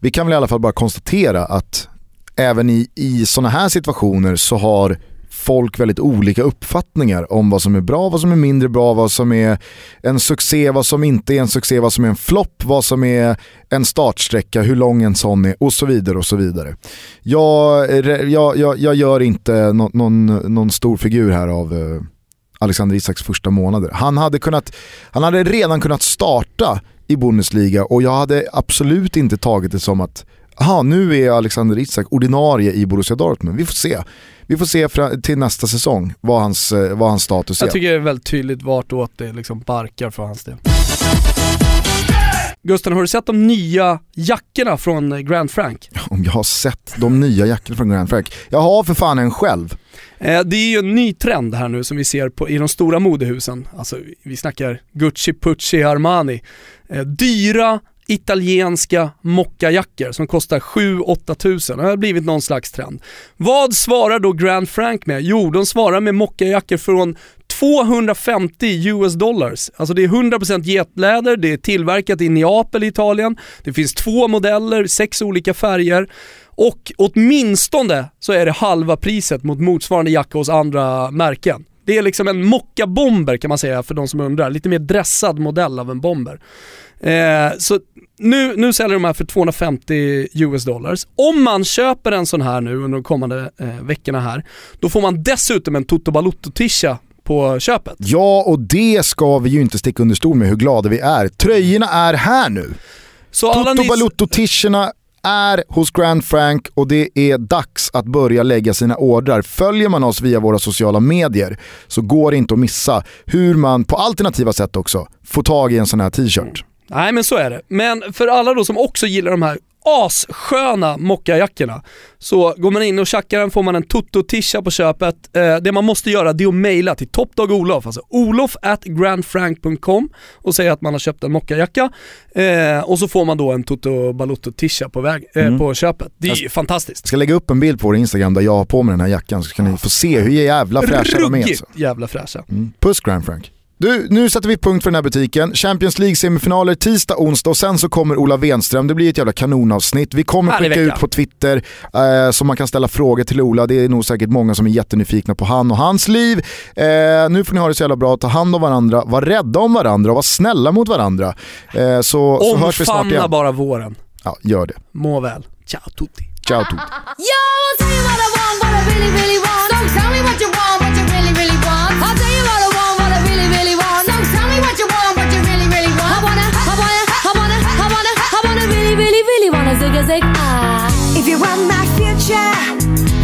Vi kan väl i alla fall bara konstatera att även i, i sådana här situationer så har folk väldigt olika uppfattningar om vad som är bra, vad som är mindre bra, vad som är en succé, vad som inte är en succé, vad som är en flopp, vad som är en startsträcka, hur lång en sån är och så vidare och så vidare. Jag, jag, jag, jag gör inte nå- någon, någon stor figur här av eh, Alexander Isaks första månader. Han hade, kunnat, han hade redan kunnat starta i Bundesliga och jag hade absolut inte tagit det som att aha, nu är Alexander Isak ordinarie i Borussia Dortmund. Vi får se. Vi får se till nästa säsong vad hans, eh, vad hans status är. Jag tycker det är väldigt tydligt vartåt det liksom barkar för hans del. Gusten, har du sett de nya jackorna från Grand Frank? *laughs* Om jag har sett de nya jackorna från Grand Frank. Jag har för fan en själv. Eh, Det är ju en ny trend här nu som vi ser på, i de stora modehusen. Alltså vi snackar Gucci, Pucci, Armani. Eh, dyra italienska mockajackor som kostar 7-8 tusen. Det har blivit någon slags trend. Vad svarar då Grand Frank med? Jo, de svarar med mockajackor från 250 US dollars. Alltså det är 100% getläder, det är tillverkat i Neapel i Italien. Det finns två modeller, sex olika färger. Och åtminstone så är det halva priset mot motsvarande jacka hos andra märken. Det är liksom en mocka-bomber kan man säga för de som undrar. Lite mer dressad modell av en bomber. Eh, så nu, nu säljer de här för 250 US dollars. Om man köper en sån här nu under de kommande eh, veckorna här, då får man dessutom en Toto Balutto-tisha på köpet. Ja, och det ska vi ju inte sticka under stol med hur glada vi är. Tröjorna är här nu. Så Toto ni, Balutto-tischerna är hos Grand Frank och det är dags att börja lägga sina ordrar. Följer man oss via våra sociala medier så går det inte att missa hur man på alternativa sätt också får tag i en sån här t-shirt. Nej men så är det. Men för alla då som också gillar de här assköna mockajackorna så går man in och tjackar den får man en Toto-tisha på köpet. Eh, det man måste göra det är att mejla till Topdog Olof, alltså olof at grandfrank.com och säga att man har köpt en mockajacka eh, och så får man då en Toto Balutto-tisha på, väg, eh, Mm. på köpet. Det är ju fantastiskt. Jag ska lägga upp en bild på vår Instagram där jag har på mig den här jackan så kan ni få se hur jävla fräscha de är. Ruggigt Alltså. jävla fräscha. Mm. Puss Grand Frank. Du, nu sätter vi punkt för den här butiken. Champions League-semifinaler tisdag, onsdag och sen så kommer Ola Wenström. Det blir ett jävla kanonavsnitt. Vi kommer Härlig skicka vecka. ut på Twitter eh, så man kan ställa frågor till Ola. Det är nog säkert många som är jättenyfikna på han och hans liv. Eh, nu får ni ha det så jävla bra, ta hand om varandra, var rädda om varandra och var snälla mot varandra. Eh, så, så hörs vi snart igen. bara våren. Ja, gör det. Må väl. Ciao tutti. Ciao tutti. Really wanna zig a zig ah. If you want my future,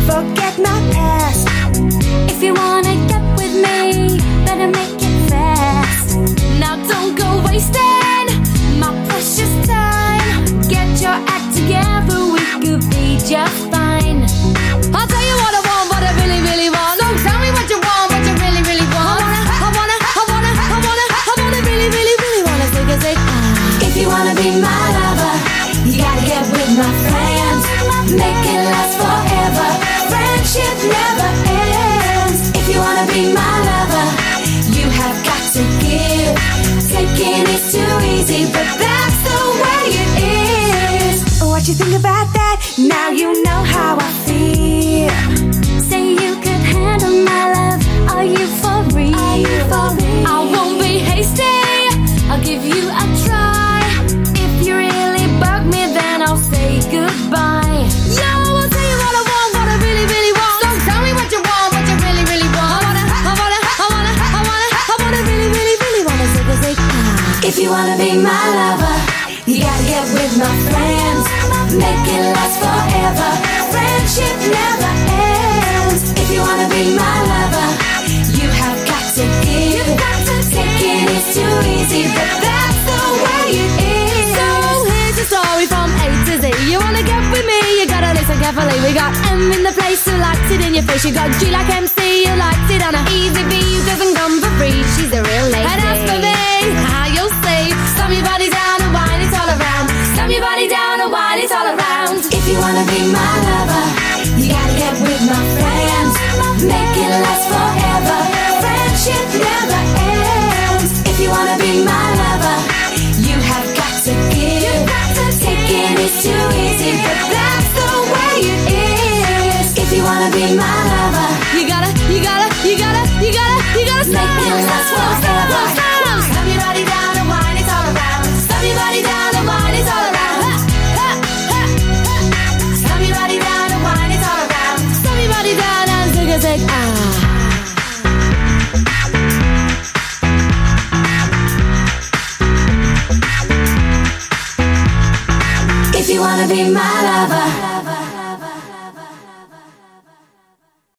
forget my past. If you wanna get with me, better make it fast. Now don't go wasting my precious time. Get your act together, we could be just We got M in the place who likes it in your face. You got G like MC who likes it on a easy B who doesn't come for free. She's a real lady. And as for me, how you'll see, slam your body down and wine it all around. Slam your body down and wine it all around. If you wanna be my lover, you gotta get with my friends. Make it last forever. Friendship never ends. If you wanna be my lover, you have got to give. Taking is too easy, but that's wanna be my lover, you gotta, you gotta, you gotta, you gotta, you gotta make it last forever. Slam your body down and wine all around. Slam your body down and wine all around. Slam your body down and wine all around. Slam your body down and zig a zig ah. If you wanna be my lover.